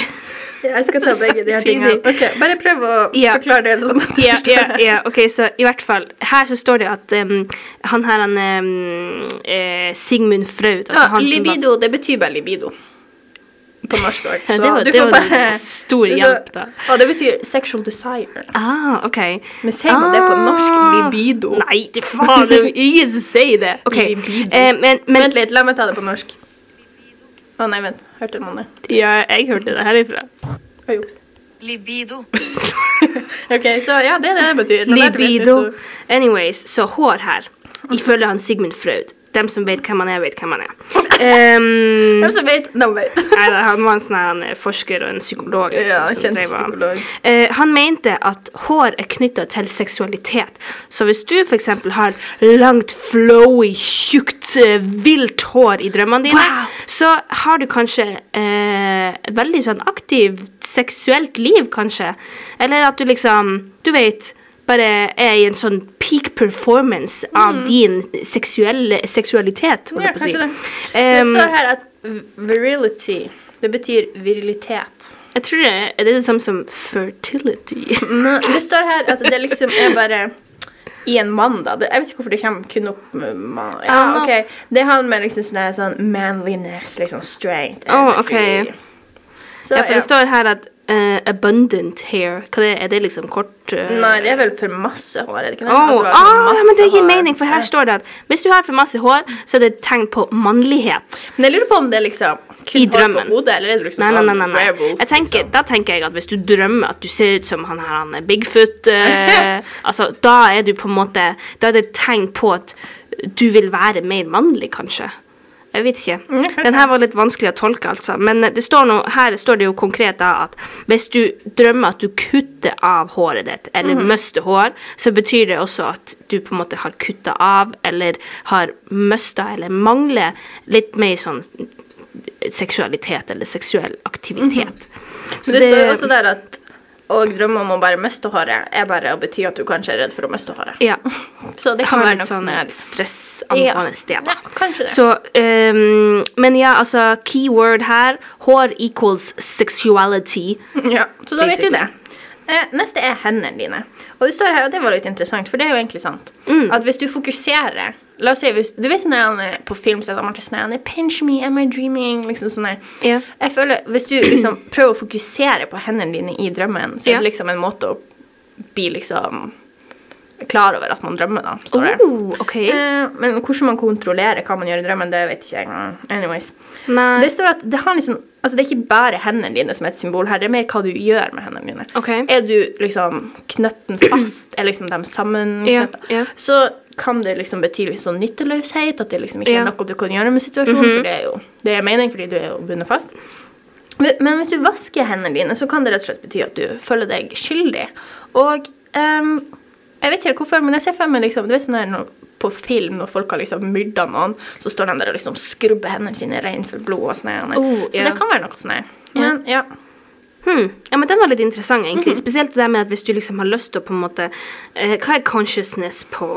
Jeg skal ta begge de her tingene. Okay, Bare prøv å Ja. forklare det sånn at du Ja, ja, ja, ok, så i hvert fall Her så står det at um, han her han um, eh, Sigmund Fraud altså Ja, libido, det betyr bare libido. På norsk òg. Så det var- det var bare, stor hjelp, da. Og det betyr sexual desire. Ah, ok. Men sier man det på norsk? Ah. Libido? Nei, faen, det er jo ingen som sier det. Okay. Libido. eh, men, men Vent litt, la meg ta det på norsk. Å nei, vent. Hørte man det? Ja, jeg hørte det herifra. Juks. Libido. Ok, så ja, det er det det betyr. Libido. Anyways, så hår her. Ifølge han Sigmund Freud. Dem som vet hvem han er, vet hvem han er. Um, dem som vet, de vet. Nei, da, han var en sånn han er forsker og en psykolog. liksom, Ja, kjent psykolog. Eh, han mente at hår er knytta til seksualitet. Så hvis du f.eks. har langt, flowy, tjukt, uh, vilt hår i drømmene dine, Wow. så har du kanskje uh, et veldig sånn aktivt seksuelt liv, kanskje. Eller at du liksom Du vet bare er i en sånn peak performance av din seksualitet, Mm. Ja, kanskje si. det. det. Det Um, står her at virility, det betyr virilitet. Jeg tror det er det, det samme som fertility. Det står her at det liksom er bare i en mann, da. Jeg vet ikke hvorfor det kommer kun opp med mann. Ja, Ah. okay. Det har med liksom sånn, sånn manliness, liksom strength. Å, ok. energy. Så, Ja, for det står her at eh, abundant hair Hva det, Er det liksom kort uh... Nei, det er vel for masse hår, er det ikke det? Ah, ja, men det gir mening, for her står det at hvis du har for masse hår, så er det et tegn på mannlighet Men jeg lurer på om det er liksom kun i hår drømmen. på hodet, eller er det liksom Nei, nei, nei. sånn nei, nei. werewolf, tenker, liksom? Da tenker jeg at hvis du drømmer at du ser ut som han her han er Bigfoot uh, altså, Da er du på en måte Da er det et tegn på at du vil være mer mannlig, kanskje. Jeg vet ikke. Mm. Den her var litt vanskelig å tolke, altså. Men det står noe, her står det jo konkret da at hvis du drømmer at du kutter av håret ditt, eller Mhm. mister hår, så betyr det også at du på en måte har kutta av, eller har mista, eller mangler litt mer sånn seksualitet eller seksuell aktivitet. Så Men det, står jo også der at og drømme om å bare miste håret er bare å bety at du kanskje er redd for å miste håret. Ja. Så det kan har være noe sånn stressangående ja. sted. Ja, kanskje det. Så, um, men ja, altså, keyword her, hår equals sexuality. Ja, så da vet du det. Eh, neste er hendene dine. Og det står her, og det var litt interessant, for det er jo egentlig sant, Mm. at hvis du fokuserer La oss si, hvis, Du vet sånn når han er på filmsett alltid sånn her, Pinch me, am I dreaming? Liksom sånn her. Ja. Jeg føler, Hvis du liksom prøver å fokusere på hendene dine i drømmen, så er det liksom en måte å bli liksom klar over at man drømmer, da. Står det. Oh, okay. Eh, men hvordan man kontrollerer hva man gjør i drømmen, det vet ikke jeg. ikke. Anyways. Nei. Det står at det har liksom Altså det er ikke bare hendene dine som er et symbol her, det er mer hva du gjør med hendene dine. Okay. Er du liksom knøtten fast, er liksom dem sammenknytta, Ja, ja. så kan det liksom bety litt sånn nytteløshet, at det liksom ikke Ja. er noe du kan gjøre med situasjonen, for det er jo det er mening, fordi du er jo bundet fast. Men hvis du vasker hendene dine, så kan det rett og slett bety at du føler deg skyldig. Og ehm, jeg vet ikke helt hvorfor, men jeg ser for meg liksom, du vet sånn her når, på film når folk har liksom myrda noen, så står de der og liksom skrubber hendene sine rene for blod og sånn. her. Oh, så ja. det kan være noe sånn her. Men ja. Hmm. Ja, men den var litt interessant, egentlig. Mhm. Spesielt det der med at hvis du liksom har lyst til å på en måte eh, Hva er consciousness på,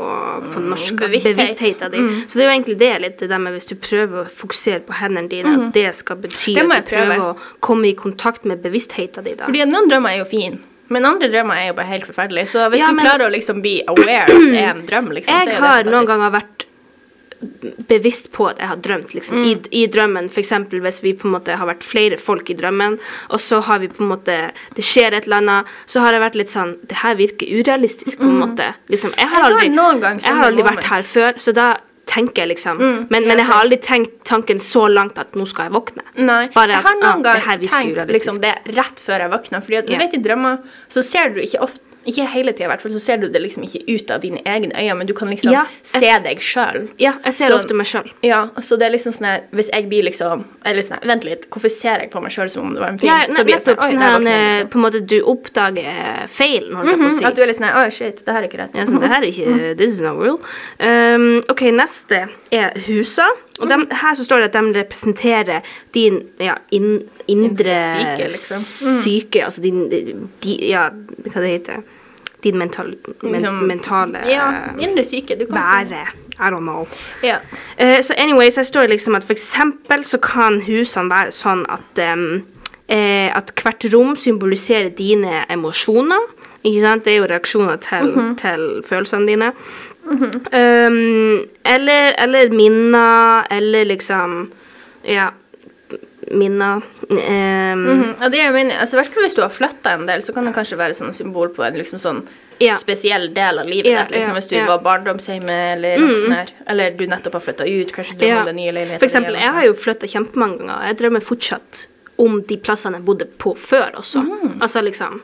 på norsk? Altså, bevissthet. bevisstheten din. Mm. Så det er jo egentlig det litt det der med hvis du prøver å fokusere på hendene dine, at det skal bety Mhm. Det at du prøver prøve. å komme i kontakt med bevisstheten din. da. Fordi noen drømmer er jo fine, Men andre drømmer er jo bare helt forferdelige. Så hvis Ja, du men- klarer å liksom bli aware at det er en drøm, liksom, så er Jeg har noen ganger vært bevisst på at jeg har drømt, liksom. I, I drømmen, eksempel hvis vi på en måte har vært flere folk i drømmen, og så har vi på en måte Det skjer et eller annet, så har jeg vært litt sånn Det her virker urealistisk, på en måte. Liksom, jeg har Jeg har aldri, noen gang jeg har aldri vært her før, så da tenker liksom. liksom Men, men jeg har aldri tenkt tanken så langt at nå skal jeg våkne. Nei, Bare jeg har noen ah, det gang tenkt liksom, det rett før jeg våkner. Fordi at, du vet i drømmer så ser du ikke ofte ikke hele tida, i hvert fall, så ser du det liksom ikke ut av dine egne øyne, men du kan liksom Ja, se deg sjøl. Ja, jeg ser Så- ofte meg sjøl. Ja, så det er liksom sånn at Hvis jeg blir liksom Eller sånn Vent litt, hvorfor ser jeg på meg sjøl som om det var en film? Ja, så blir jeg sånn, Sånn her, jeg, eh, liksom. på en måte du oppdager feilen, holdt jeg på å si. At du er litt sånn Oi, shit, det her er ikke rett. Ja, sånn, det her er ikke This is not real. Um, ok, neste er husa. Og dem, her så står det at de representerer din ja, in, indre syke, liksom. syke. Altså din di, Ja, hva det heter Din mental, men, Liksom, mentale Ja, indre syke. Du kan være. I don't know. Ja. Uh, så anyways, her står det liksom at for eksempel så kan husene være sånn at um, uh, at hvert rom symboliserer dine emosjoner. Ikke sant? Det er jo reaksjoner til, til følelsene dine. Um, eller, eller minner, eller liksom Ja, minner. Mm -hmm. ja, det er min, altså, hvert fall hvis du har flytta en del, så kan det kanskje være sånn symbol på en liksom sånn Ja. spesiell del av livet Ja, ditt. Liksom, ja, hvis du var barndomshjemme eller noe sånt her. Eller du nettopp har flytta ut, kanskje drømmer Ja. om den nye leiligheten. For eksempel, jeg har jo flytta kjempemange ganger. Jeg drømmer fortsatt om de plassene jeg bodde på før også. Altså liksom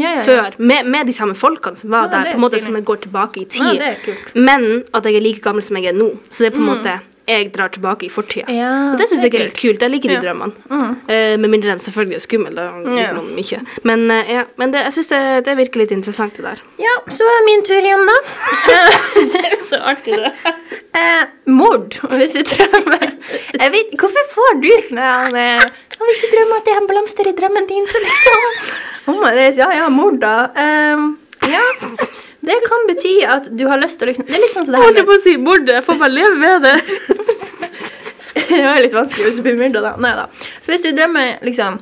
ja, ja, før, med, med de samme folkene som var der, er på en måte som jeg går tilbake i tid. Men at jeg er like gammel som jeg er nå. Så det er på en måte jeg drar tilbake i fortida. Ja, og det syns jeg er litt kult. Jeg liker de drømmene. Uh, med mindre de selvfølgelig er skumle. Ja. Men, uh, ja, men det, jeg syns det, det virker litt interessant, det der. Ja, så er det min tur igjen, da. det er så artig, det. uh, mord, hvis du drømmer. Jeg vet, hvorfor får du sånn Hvis du drømmer at det er blomster i drømmen din, så liksom oh my Ja, ja, mord, da. Ja. Det kan bety at du har lyst til å liksom Det er litt sånn som det her holdt på å si mordet. Jeg får bare leve med det. Det er litt vanskelig hvis du blir myrda, da. Nei da. Så hvis du drømmer liksom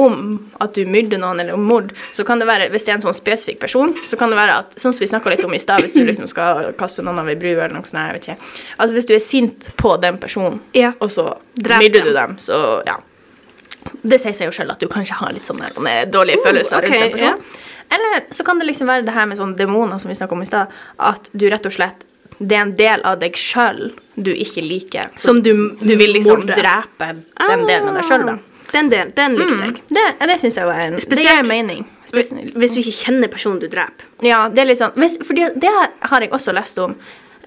om at du myrder noen, eller om mord, så kan det være, hvis det er en sånn spesifikk person, så kan det være at Sånn som vi snakka litt om i stad, hvis du liksom skal kaste noen av ei bru eller noe sånt, jeg vet ikke. Altså hvis du er sint på den personen, Ja. og så myrder du dem. så ja. Det sier seg jo sjøl at du kanskje har litt sånne, sånne dårlige følelser okay, rundt den personen. Eller så kan det liksom være det her med sånne demoner som vi snakka om i stad, at du rett og slett det er en del av deg sjøl du ikke liker. Som du du vil liksom morde. drepe den delen av deg sjøl, da. Den delen, den likte jeg. Det, det syns jeg var en Spesielt- mening. Spesielt- hvis du ikke kjenner personen du dreper. Ja, det er litt sånn hvis, fordi Det har jeg også lest om.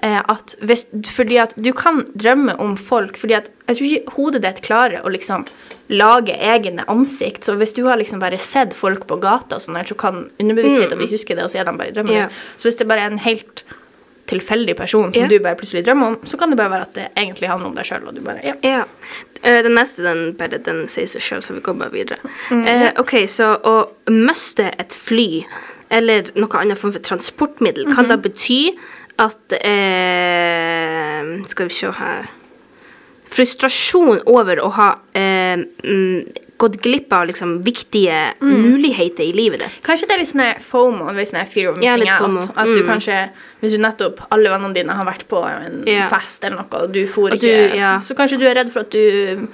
Eh, at hvis, fordi at du kan drømme om folk fordi at jeg tror ikke hodet ditt klarer å liksom lage egne ansikt. Så hvis du har liksom bare sett folk på gata, og sånn her, så kan underbevisstheten din huske det, og så er de bare i drømmen. yeah. Så hvis det bare er en helt tilfeldig person som yeah. du bare plutselig drømmer om, så kan det bare være at det egentlig handler om deg sjøl, ja. Yeah. Uh, den neste den, bare, den sier seg sjøl, så vi går bare videre. Mm, uh, ok, Så å miste et fly eller noe annet form for transportmiddel kan det da bety at eh, Skal vi se her Frustrasjon over å ha eh, mm, gått glipp av liksom viktige Mm. muligheter i livet ditt. Kanskje det er litt sånn FOMO, sånn fear of missing ja, out. FOMO. At du Mm. kanskje, hvis du nettopp, alle vennene dine har vært på en Ja. fest eller noe, og du Og ikke, du- ja. så kanskje du er redd for at du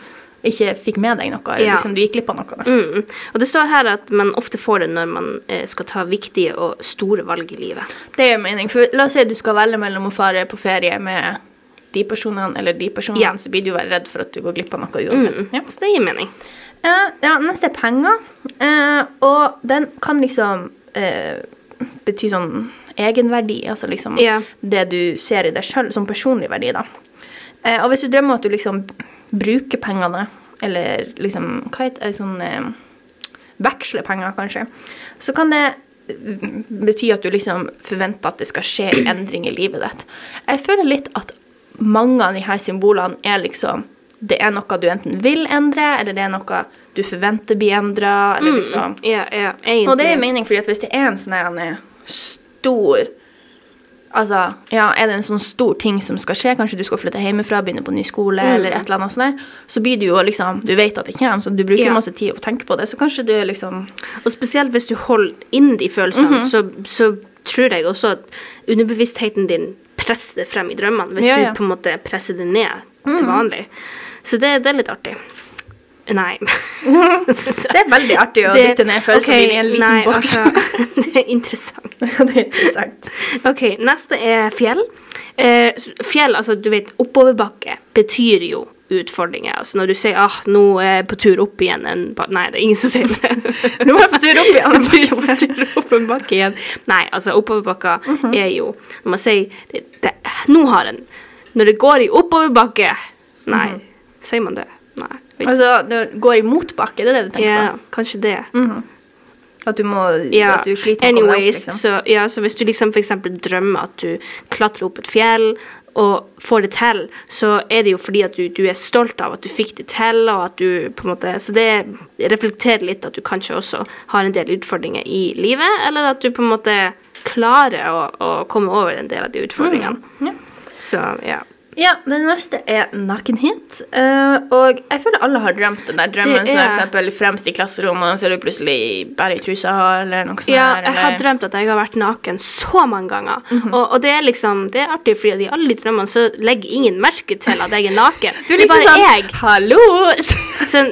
ikke fikk med deg noe, eller Ja. liksom du gikk glipp av noe. Mm. Og det står her at man ofte får det når man eh, skal ta viktige og store valg i livet. Det gir mening, for la oss si at du skal velge mellom å fare på ferie med de personene eller de personene, Ja. så blir du være redd for at du går glipp av noe uansett. Mm. Ja. Så det gir mening. Eh, ja, neste er penger. Eh, og den kan liksom eh, bety sånn egenverdi, altså liksom yeah. det du ser i deg sjøl som personlig verdi, da. Eh, og hvis du drømmer at du liksom bruker pengene, eller liksom Hva heter det sånn eh, Veksle penger, kanskje. Så kan det mm, bety at du liksom forventer at det skal skje en endring i livet ditt. Jeg føler litt at mange av disse symbolene er liksom Det er noe du enten vil endre, eller det er noe du forventer blir endra, eller liksom Ja, ja, yeah, Og det er mening, fordi at hvis det er en sånn en stor Altså, ja, er det en sånn stor ting som skal skje, kanskje du skal flytte hjemmefra, begynne på ny skole, eller et eller annet sånt, der, så blir du jo liksom Du vet at det kommer, så du bruker Ja. masse tid å tenke på det, så kanskje du liksom Og spesielt hvis du holder inn de følelsene, Mhm. så, så tror jeg også at underbevisstheten din presser det frem i drømmene, hvis Ja, ja. Mhm. du på en måte presser det ned til vanlig. Så det, det er litt artig. Nei. Det er veldig artig å dytte ned følelsene dine i en liten nei, boks. Altså, det er interessant. det er interessant. Ok, neste er fjell. Eh, fjell, altså du vet, oppoverbakke betyr jo utfordringer. Altså når du sier ah, nå er jeg på tur opp igjen en Nei, det er ingen som sier det. Nå er jeg på tur opp igjen. på tur opp en bakke igjen. Nei, altså oppoverbakka Mhm. er jo Når man sier det, det, Nå har en Når det går i oppoverbakke Nei, sier man det? Nei. vet ikke. Mhm. Altså, det går i motbakke, det er det du tenker Ja, på? kanskje det. At du må yeah. At du sliter med å komme deg opp, liksom. så, ja, så hvis du liksom eksempel drømmer at du klatrer opp et fjell, og får det til, så er det jo fordi at du, du er stolt av at du fikk det til, og at du på en måte Så det reflekterer litt at du kanskje også har en del utfordringer i livet, eller at du på en måte klarer å, å komme over en del av de utfordringene. Mm, Yeah. Så ja. Ja, den neste er nakenhet. eh, og jeg føler alle har drømt den der drømmen Er... som for eksempel fremst i klasserommet, og så er du plutselig bare i trusa eller noe sånt. Ja, her, jeg har drømt at jeg har vært naken så mange ganger. Mhm. og, og det er liksom, det er artig, fordi i alle de drømmene så legger ingen merke til at jeg er naken. Du er det er liksom bare sånn jeg. Hallo! Sånn,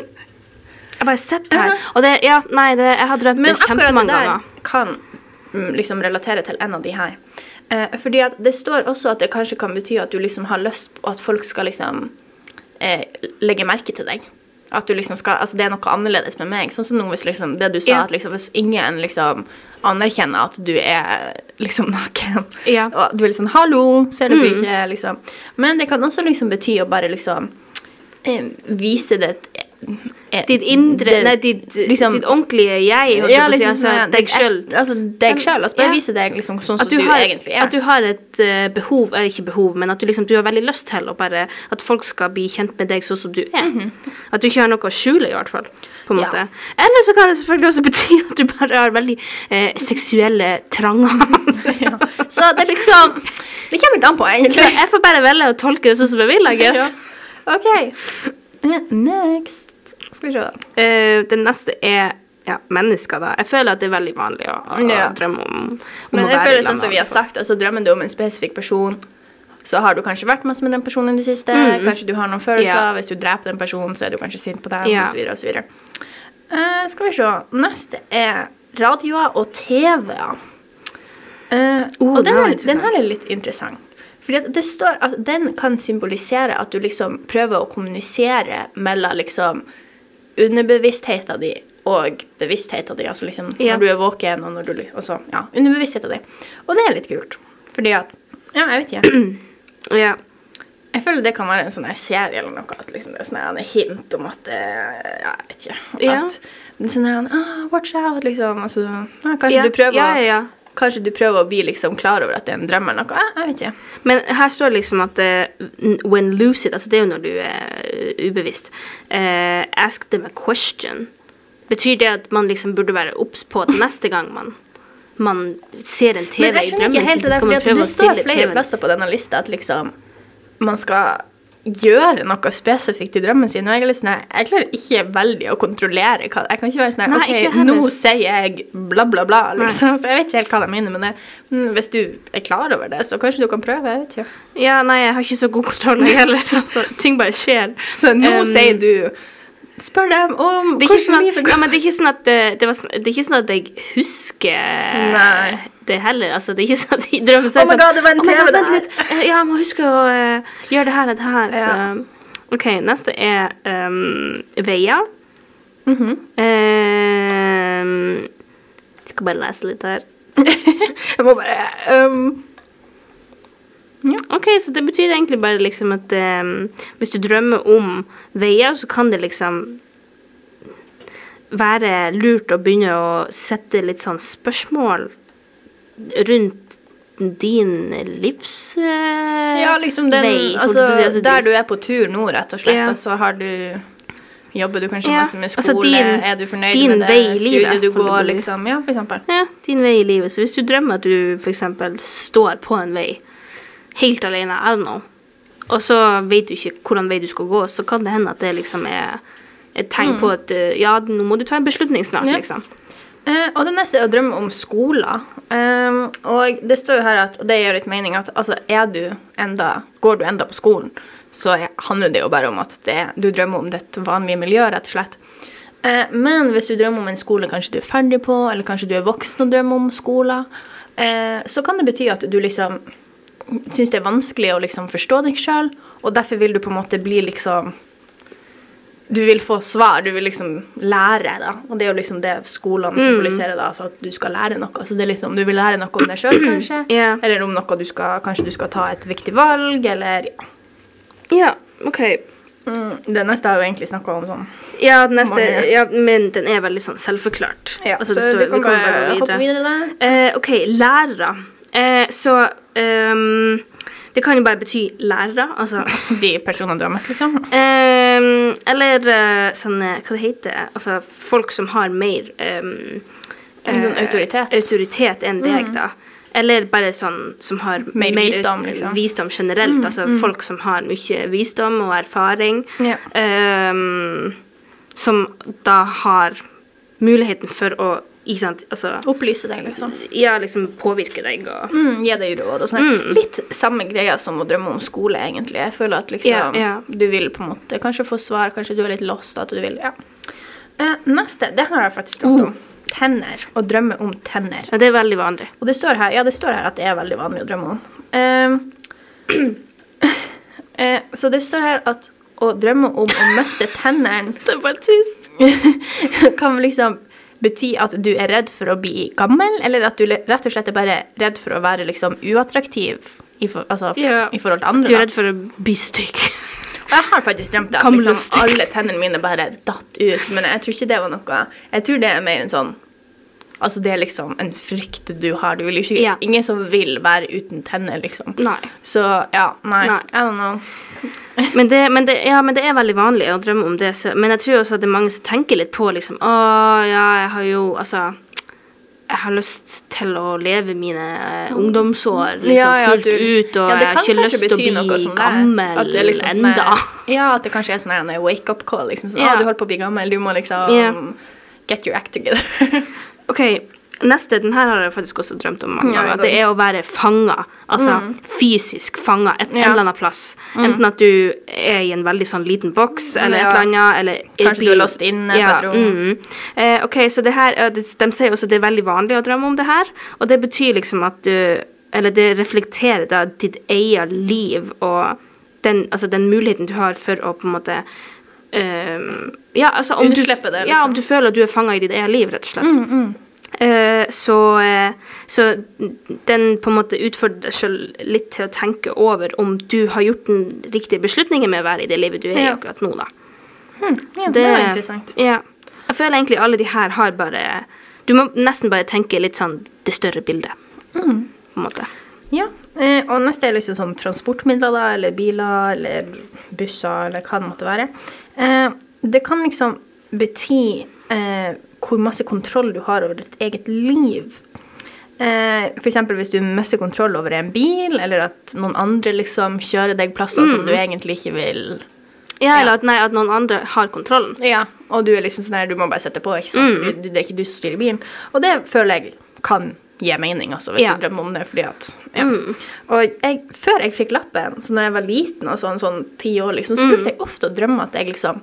jeg bare sitter her. Og det, ja, nei, det, jeg har drømt Men det akkurat det der ganger. kan mm, liksom relatere til en av de her. Eh, fordi at det står også at det kanskje kan bety at du liksom har lyst på at folk skal liksom eh, legge merke til deg. At du liksom skal, altså det er noe annerledes med meg. Sånn som nå hvis liksom, det du sa, Ja. at liksom, hvis ingen liksom anerkjenner at du er liksom naken, Ja. og du er liksom 'hallo', ser du Mm. ikke, liksom. Men det kan også liksom bety å bare liksom eh, vise det Ditt indre, det- nei, ditt, liksom- ditt ordentlige jeg, Ja, liksom, si, altså sånn, deg et- sjøl. Altså deg sjøl. Altså bare Ja. vise deg liksom sånn som du, du, har, egentlig er. at du har et uh, behov, eller ikke behov, men at du liksom, du har veldig lyst til bare, at folk skal bli kjent med deg sånn som du er. At du ikke har noe å skjule, i hvert fall. På en. Ja. måte. Eller så kan det selvfølgelig også bety at du bare har veldig eh, seksuelle tranger. ja. Så det er liksom Det kommer litt an på, så jeg får bare velge å tolke det sånn som jeg vil, I guess. OK. Eh, Next. Skal vi se. Uh, den neste er ja, mennesker, da. Jeg føler at det er veldig vanlig å, å Ja. drømme om, om Men jeg føler sånn som vi har sagt, altså drømmer du om en spesifikk person, så har du kanskje vært masse med den personen i det siste. Kanskje du har noen følelser. Ja. Hvis du dreper den personen, så er du kanskje sint på dem, Ja. osv., osv. Eh, skal vi se. Neste er radioer og TV-er. Uh, Oh, og den den her er litt interessant. Fordi det står at den kan symbolisere at du liksom prøver å kommunisere mellom liksom underbevisstheten din og bevisstheten din. Altså liksom Ja. når du er våken, og når du og så, ja, underbevisstheten din. Og det er litt kult. Fordi at Ja, jeg vet ikke. Ja. Jeg føler det kan være en sånn serie eller noe. At liksom det er sånn en hint om at det, Ja, jeg vet ikke. Ja. At er sånn her ah, Watch out, liksom. Altså, ja, kanskje Ja, du prøver ja, ja, ja. Kanskje du prøver å bli liksom klar over at det er en drøm eller noe. Jeg, jeg vet ikke. Men her står det liksom at uh, when lucid, altså det er jo når du er ubevisst, uh, ask them a question. Betyr det at man liksom burde være obs på at neste gang man, man ser en TV i drømmen sin, det så skal man prøve det å står stille flere TV-en. plasser på denne lista at liksom man skal gjøre noe spesifikt i drømmen sin. Og jeg er litt sånn jeg klarer ikke veldig å kontrollere hva Jeg kan ikke være sånn Nei, OK, nå sier jeg bla, bla, bla, liksom. Så jeg vet ikke helt hva de mener. Men hvis du er klar over det, så kanskje du kan prøve. Jeg vet ikke. Ja, nei, jeg har ikke så god kontroll jeg heller. Altså, ting bare skjer. Så nå Um, sier du Spør dem om det er, sånn hvordan at, livet ja, går. men det, er ikke sånn at, eh, det, var, sånn- det er ikke sånn at jeg husker Nei. det heller. Altså, det er ikke sånn at i drømmen så er Oh sånn, God, det var en «Oh God, der.» vent litt. Eh, Ja, jeg må huske å uh, gjøre det her og det her. Så. OK, neste er um, veier. Mm -hmm. jeg skal bare lese litt her. Jeg må bare um, Ok, så det betyr egentlig bare liksom at um, hvis du drømmer om veier, så kan det liksom være lurt å begynne å sette litt sånn spørsmål rundt din livsvei? Uh, Ja, liksom den vei, altså, si. Altså, Der du er på tur nå, rett og slett, Ja. og så har du Jobber du kanskje Ja, masse med altså skole? din- er du fornøyd med det livet, studiet du går, liksom? Ja, for eksempel. Ja, din vei i livet. Så hvis du drømmer at du f.eks. står på en vei helt alene, I don't know, og så vet du ikke hvordan vei du skal gå, så kan det hende at det liksom er et tegn på at eh, ja, nå må du ta en beslutning snart, Mm. Ja. liksom. Eh, og det neste er å drømme om skoler. Um, og det står jo her at, det gjør litt mening, at altså, er du enda, går du enda på skolen, så er- handler det jo bare om at det, du drømmer om ditt vanlige miljø, rett og slett. Eh, men hvis du drømmer om en skole kanskje du er ferdig på, eller kanskje du er voksen og drømmer om skoler, eh, så kan det bety at du liksom syns det er vanskelig å liksom forstå deg sjøl, og derfor vil du på en måte bli liksom du vil få svar, du vil liksom lære, da. Og det er jo liksom det skolene symboliserer, da, altså at du skal lære noe. Så det er liksom, du vil lære noe om deg sjøl, kanskje. yeah. Eller om noe du skal Kanskje du skal ta et viktig valg, eller ja. yeah, OK. Mm, det neste har vi egentlig snakka om sånn. Ja, neste, ja, men den er veldig sånn selvforklart. Ja, Altså, så det står- du kan kommer bare hoppe videre der. Eh, OK, lærere. Eh, så um, Det kan jo bare bety lærere, altså De personene du har møtt, liksom. Um, Eller uh, sånne Hva det heter Altså folk som har mer um, En sånn eh, autoritet. Mm. autoritet enn deg, da. Eller bare sånn som har Mer visdom, liksom. Mm, visdom generelt. altså folk som har mye visdom og erfaring. Ja. Um, som da har muligheten for å ikke sant, altså, Opplyse deg, liksom. ja, liksom påvirke deg og Mm, gi deg råd og sånn. Mm. Litt samme greia som å drømme om skole, egentlig. Jeg føler at liksom yeah, yeah. du vil på en måte kanskje få svar, kanskje du er litt lost, at du vil Ja. Uh, neste, det har jeg faktisk drømt om. Tenner. Å drømme om tenner. ja, Det er veldig vanlig. Og det står her, ja, det står her at det er veldig vanlig å drømme om. Uh, så det står her at å drømme om å miste tennene Det var trist. kan liksom bety at du er redd for å bli gammel, eller at du rett og slett er bare redd for å være liksom uattraktiv i, for, altså, Ja. i forhold til andre. Du er redd for å bli stygg. Jeg har faktisk drømt at liksom, alle tennene mine bare datt ut, men jeg tror ikke det var noe Jeg tror det er mer en sånn Altså, det er liksom en frykt du har. Du vil ikke, Ja. Ingen som vil være uten tenner, liksom. Nei. Så ja, nei. Nei. I don't know. Men det, men, det, ja, men det er veldig vanlig å drømme om det. Så, men jeg tror også at det er mange som tenker litt på liksom Å, ja, jeg har jo Altså jeg har lyst til å leve mine eh, ungdomsår liksom, Ja, ja, fullt ut, og jeg har ikke lyst til å bli gammel at liksom sånn enda. Sånne, Ja, at det kanskje er sånn en wake up call. Liksom, sånn, Ja. «Å, du holder på å bli gammel, du må liksom get your act together. OK, neste. Den her har jeg faktisk også drømt om mange ganger. at det er å være fanga. Altså fysisk fanga et Ja. eller annet plass. Enten at du er i en veldig sånn liten boks, eller Ja. et eller annet. Eller Kanskje Kanskje du er låst inne på ja, et rom. Mm. Eh, ok, så det her, de, de sier også at det er veldig vanlig å drømme om det her. Og det betyr liksom at du Eller det reflekterer da ditt eget liv og den, altså den muligheten du har for å på en måte um, ja, altså om du, det, det, ja, liksom. om du føler at du er fanga i ditt eget liv, rett og slett. Eh, så, eh, så den på en måte utfordrer deg sjøl litt til å tenke over om du har gjort den riktige beslutningen med å være i det livet du er i akkurat nå, da. ja, det, det var interessant. Ja. Jeg føler egentlig alle de her har bare Du må nesten bare tenke litt sånn det større bildet, Mm. på en måte. Ja, eh, og neste er liksom sånn transportmidler, da, eller biler, eller busser, eller hva det måtte være. Eh, det kan liksom bety eh, hvor masse kontroll du har over ditt eget liv. Eh, eksempel hvis du mister kontroll over en bil, eller at noen andre liksom kjører deg plasser som du egentlig ikke vil Ja, eller at, nei, at noen andre har kontrollen. Ja, og du er liksom sånn her, du må bare sette på, ikke sant? Mm. du- det er ikke du som styrer bilen. Og det føler jeg kan gi mening, altså, hvis Ja. du drømmer om det, fordi at, ja. Og jeg, før jeg fikk lappen, så når jeg var liten og sånn, sånn ti år, liksom, så brukte jeg ofte å drømme at jeg liksom,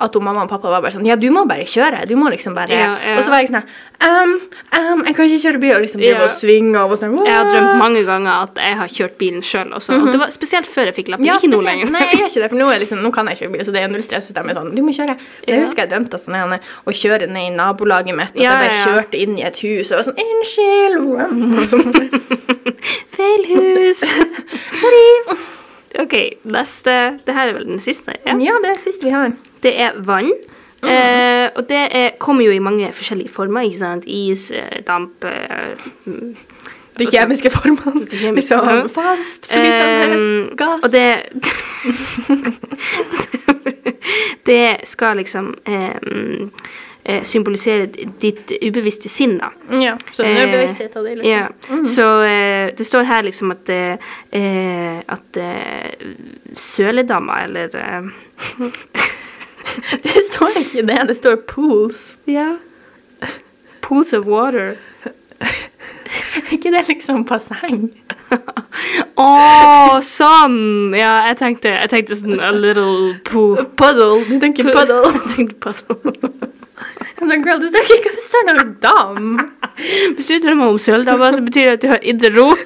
at hun, mamma og pappa var bare sånn, ja, du må bare kjøre, du må liksom bare, Ja, ja. og så var jeg sånn, um, um, jeg kan ikke kjøre bil, og liksom drive Ja. og svinge av og sånn, Jeg har drømt mange ganger at jeg har kjørt bilen sjøl også. Og det var spesielt før jeg fikk lappen, Ja, ikke nå lenger. Nei, jeg gjør ikke det, for nå, er liksom, nå kan jeg kjøre bil, så det er null stress hvis de er sånn, du må kjøre. Jeg Ja. husker jeg drømte sånn her, å kjøre ned i nabolaget mitt, og Ja, jeg bare kjørte inn i et hus, og var sånn, unnskyld! Feil hus! Sorry! OK, neste Det her er vel den siste? Ja. Ja, det er siste vi har. Det er vann. Eh, og det er, kommer jo i mange forskjellige former. ikke sant? Is, eh, damp, eh, mm, De kjemiske formene. De kjemiske liksom, fast, flytende, Ehm, gass. Og det Det skal liksom ehm, eh, symbolisere ditt ubevisste sinn, da. Ja, så den underbevissthet av det, liksom. Ja. Så eh, det står her liksom at eh, eh, At eh, søledammer, eller eh, Det står ikke det, det står pools. Ja. Pools of water. Er ikke det liksom basseng? Å, sånn! Ja, jeg tenkte, jeg tenkte sånn a little pool. Puddle. Du tenker puddle. Jeg tenkte puddle. Men girl, this hva det står når dam. Hvis du drømmer om søldammer, så betyr det at du har indre ro.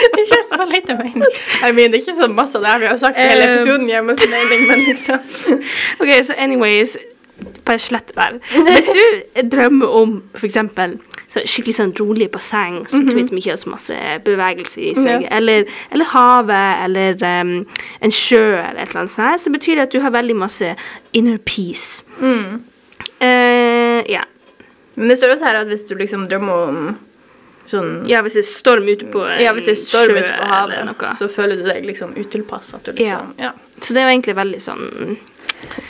Det er ikke så lite mening. I mean, det er ikke så masse av det her vi har sagt i hele Um, episoden hjemme sin mening, men liksom. Ok, så anyways, bare slett det der. Hvis du drømmer om for eksempel så skikkelig sånn rolig basseng som, mm -hmm. ikke har så masse bevegelse i seg, yeah. eller, eller havet, eller um, en sjø, eller et eller annet sånt, så betyr det at du har veldig masse inner peace. Eh, ja. Men det står også her at hvis du liksom drømmer om sånn ja, hvis det er storm ute på en Ja, hvis det er storm ute på havet, så føler du deg liksom utilpass. At du liksom ja. Så det er jo egentlig veldig sånn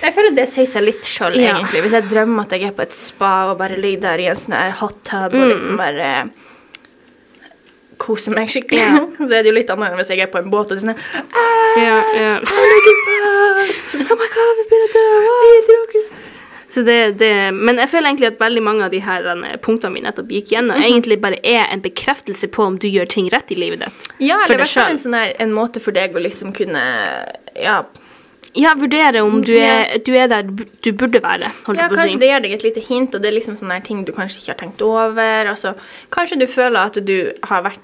Jeg føler det sier seg litt sjøl, Ja. egentlig. Hvis jeg drømmer at jeg er på et spa og bare ligger der i en sånn hot tub Mm. og liksom bare koser meg skikkelig. Ja. så er det jo litt annet enn hvis jeg er på en båt og sånn Ja, ja. Oh my god, vi begynner å dø! Det, det, men jeg føler egentlig at veldig mange av de her eh, punktene vi nettopp gikk gjennom, Mhm. egentlig bare er en bekreftelse på om du gjør ting rett i livet ditt. Ja, eller i hvert fall en, sånn her, en måte for deg å liksom kunne Ja, Ja, vurdere om du er, du er der du burde være, ja på kanskje det gir deg et lite hint, og det er liksom sånne ting du kanskje ikke har tenkt over. Altså, kanskje du føler at du har vært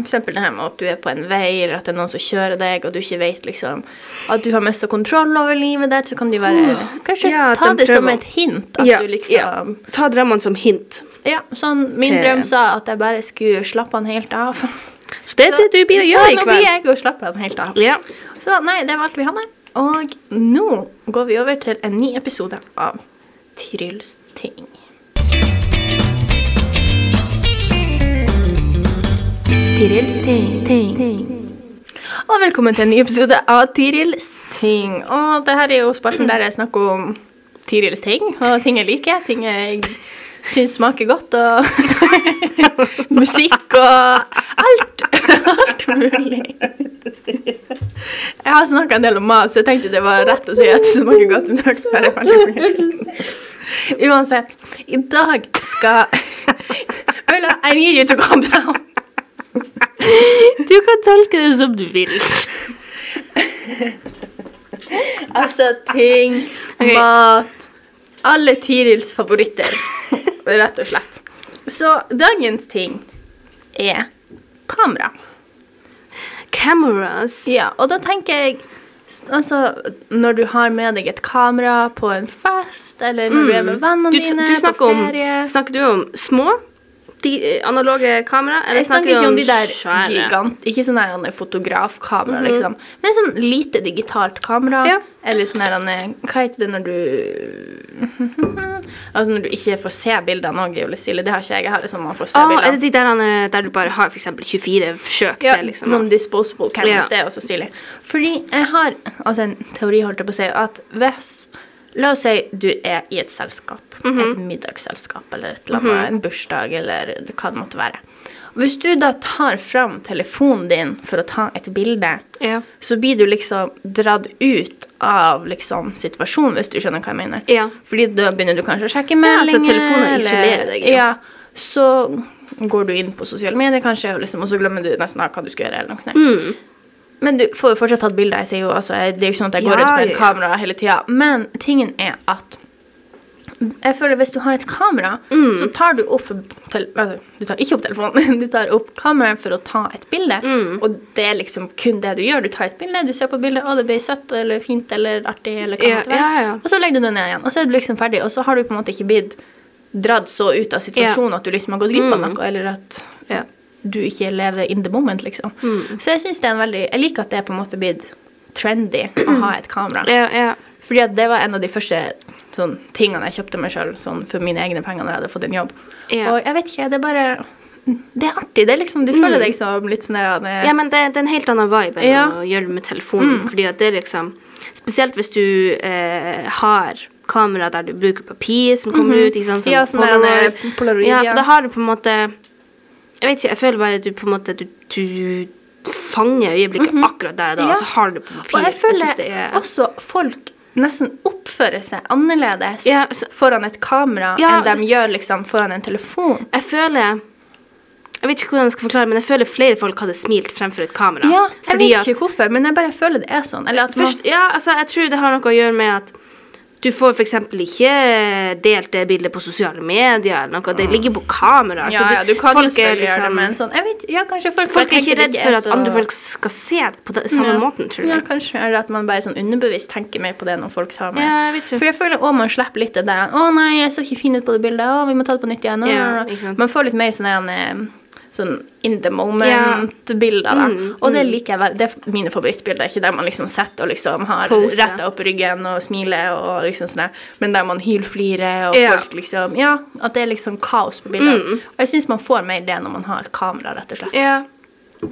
eksempel det her med at du er på en vei, eller at det er noen som kjører deg, og du ikke vet liksom at du har mista kontroll over livet ditt, så kan du bare Kanskje Ja, ta de det som et hint. At ja, du liksom ja. Ta drømmene som hint. Ja, sånn min Til- drøm sa at jeg bare skulle slappe han helt av. Så det er det du blir å gjøre i nå blir jeg å slappe han helt av. Ja. Så nei, det var alt vi hadde. Og nå går vi over til en ny episode av Tryls ting. Tirils ting. Og velkommen til en ny episode av Tirils ting. Og det her er jo spalten der jeg snakker om Tirils ting, og ting jeg liker, ting jeg syns smaker godt, og musikk og alt. Alt mulig. Jeg har snakka en del om mat, så jeg tenkte det var rett å si at det smaker godt. Men det bare veldig. Uansett, i dag skal Ulla, I need you to calm down. Du kan tolke det som du vil. Altså ting, okay. mat Alle Tirils favoritter, rett og slett. Så dagens ting er kamera. Cameras. Ja, og da tenker jeg Altså, når du har med deg et kamera på en fest, eller når du er med vennene Mm. Du, dine du på ferie om, snakker du om små de, eh, analoge kamera, eller Jeg snakker ikke om de der svære? gigant Ikke sånn fotografkamera, mm -hmm. fotografkamera, liksom. Men sånn lite digitalt kamera. Ja. Eller sånn her er Hva heter det når du Altså når du ikke får se bildene òg, er stille. Det har ikke jeg. Jeg har det sånn man får se Ah, er det de der, der du bare har eksempel 24 forsøk Ja, til, liksom? sånn disposable cameras. Ja. Det er også stilig. Fordi jeg har altså en teori, holdt jeg på å si, at hvis La oss si du er i et selskap. Mhm. Et middagsselskap eller et eller annet, en bursdag eller hva det måtte være. Hvis du da tar fram telefonen din for å ta et bilde, Ja. så blir du liksom dratt ut av liksom situasjonen, hvis du skjønner hva jeg mener. Ja. Fordi da begynner du kanskje å sjekke Ja, meldinger. telefonen isolerer deg, ja. Ja. Så går du inn på sosiale medier kanskje, liksom, og så glemmer du nesten av hva du skal gjøre. eller noe sånt. Mm. Men du får jo fortsatt tatt bilder. Jeg sier jo, altså, det er jo ikke sånn at jeg går Ja, ut med et kamera hele tida. Men tingen er at jeg føler hvis du har et kamera, Mm. så tar du opp altså, Du tar ikke opp telefonen, du tar opp kameraet for å ta et bilde. Mm. Og det er liksom kun det du gjør. Du tar et bilde, du ser på bildet, å, det ble søtt eller fint eller artig, eller hva Ja, ja, ja. Og så legger du det ned igjen, og så er du liksom ferdig. Og så har du på en måte ikke blitt dratt så ut av situasjonen at du liksom har gått glipp av Mm. noe, eller at Ja. Du ikke lever in the moment, liksom. Mm. Så jeg synes det er en veldig Jeg liker at det er på en måte blitt trendy å ha et kamera. Ja, ja. Fordi at det var en av de første sånn, tingene jeg kjøpte meg sjøl sånn, for mine egne penger når jeg hadde fått en jobb. Ja. Og jeg vet ikke, det er bare Det er artig. Det er liksom, Du føler deg som litt sånn der Mm. Ja, men det, det er en helt annen vibe enn Ja. Mm. å gjøre det med telefonen. Fordi at det er liksom Spesielt hvis du eh, har kamera der du bruker papir som kommer ut. Ikke sant? Som Mhm. Ja, sånn Polaroid. eh, Polaroid, Ja, ja. for da har du på en måte Jeg vet ikke, jeg føler bare at du på en måte Du, du fanger øyeblikket akkurat der og da. Ja. og så har du det på papir. Og jeg føler jeg er også folk nesten oppfører seg annerledes Ja, så- foran et kamera Ja, enn de gjør liksom foran en telefon. Jeg føler Jeg vet ikke hvordan jeg skal forklare, men jeg føler flere folk hadde smilt fremfor et kamera. Ja, jeg vet at- ikke hvorfor, men jeg bare føler det er sånn. Eller at man, ja, altså, jeg tror det har noe å gjøre med at du får f.eks. ikke delt det bildet på sosiale medier eller noe. Det ligger på kamera. så ja, ja, du kan jo selv liksom, gjøre det, med men sånn Jeg vet, ja, kanskje folk, Folk er ikke redd for at så- andre folk skal se det på den samme Ja. måten, tror jeg. Ja, kanskje. Eller at man bare sånn underbevisst tenker mer på det når folk tar med. Ja, jeg vet ikke. For jeg føler òg man slipper litt det der 'Å nei, jeg så ikke fin ut på det bildet. Å, vi må ta det på nytt igjen.' Ja, man får litt mer sånn en, sånn in the moment-bilder, da. Mm, og det liker jeg veldig. Det er mine favorittbilder. Ikke der man liksom sitter og liksom har retta opp ryggen og smiler og liksom sånn men der man hylflirer og Ja. folk liksom Ja, at det er liksom kaos på bildene. Mm. Og jeg syns man får mer det når man har kamera, rett og slett. Ja,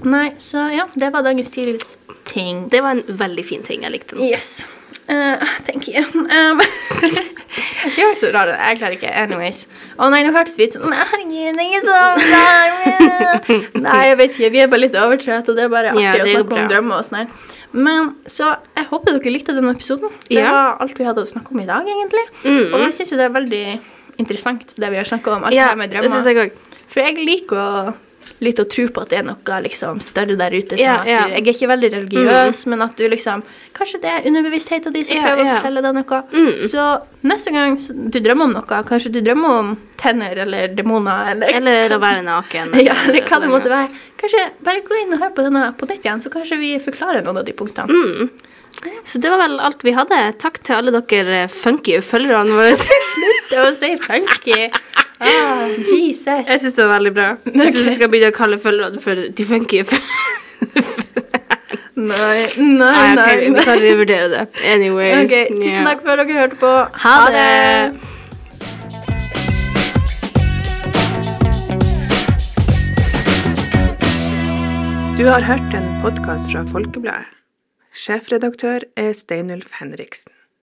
Nei, så ja, det var dagens ting. det var en veldig fin ting. Jeg likte den. Yes. Uh, thank you. Um, jeg er så rar. Jeg klarer ikke. Anyways. Å nei, nå hørtes vi ut som herregud, det er ikke sånn. Nei, jeg vet ikke. Vi er bare litt overtrøtt, og det er bare artig Ja, å snakke om drømmer og sånn her. Men så jeg håper dere likte denne episoden. Det Ja. var alt vi hadde å snakke om i dag, egentlig. Mm. Og jeg syns jo det er veldig interessant, det vi har snakka om. Alt Ja, det med det synes jeg også. For jeg liker å litt å tro på at det er noe liksom større der ute. Sånn Ja, at du, jeg er ikke veldig religiøs, men at du liksom Kanskje det er underbevisstheten din som prøver å fortelle deg noe. Mm. Så neste gang du drømmer om noe, kanskje du drømmer om tenner eller demoner eller Eller å være naken. ja, eller hva det måtte være. Kanskje bare gå inn og hør på denne på nytt igjen, så kanskje vi forklarer noen av de punktene. Mm. Så det var vel alt vi hadde. Takk til alle dere eh, funky følgerne våre. Slutt å si funky. Ah, Jesus. Jeg syns det var veldig bra. Jeg syns vi skal begynne å kalle følgerne for de funky. Nei, nei, Nei, nei. vi kan revurdere det. Anyways. Okay, tusen takk for at dere hørte på. Ha det. Du har hørt en podkast fra Folkebladet. Sjefredaktør er Steinulf Henriksen.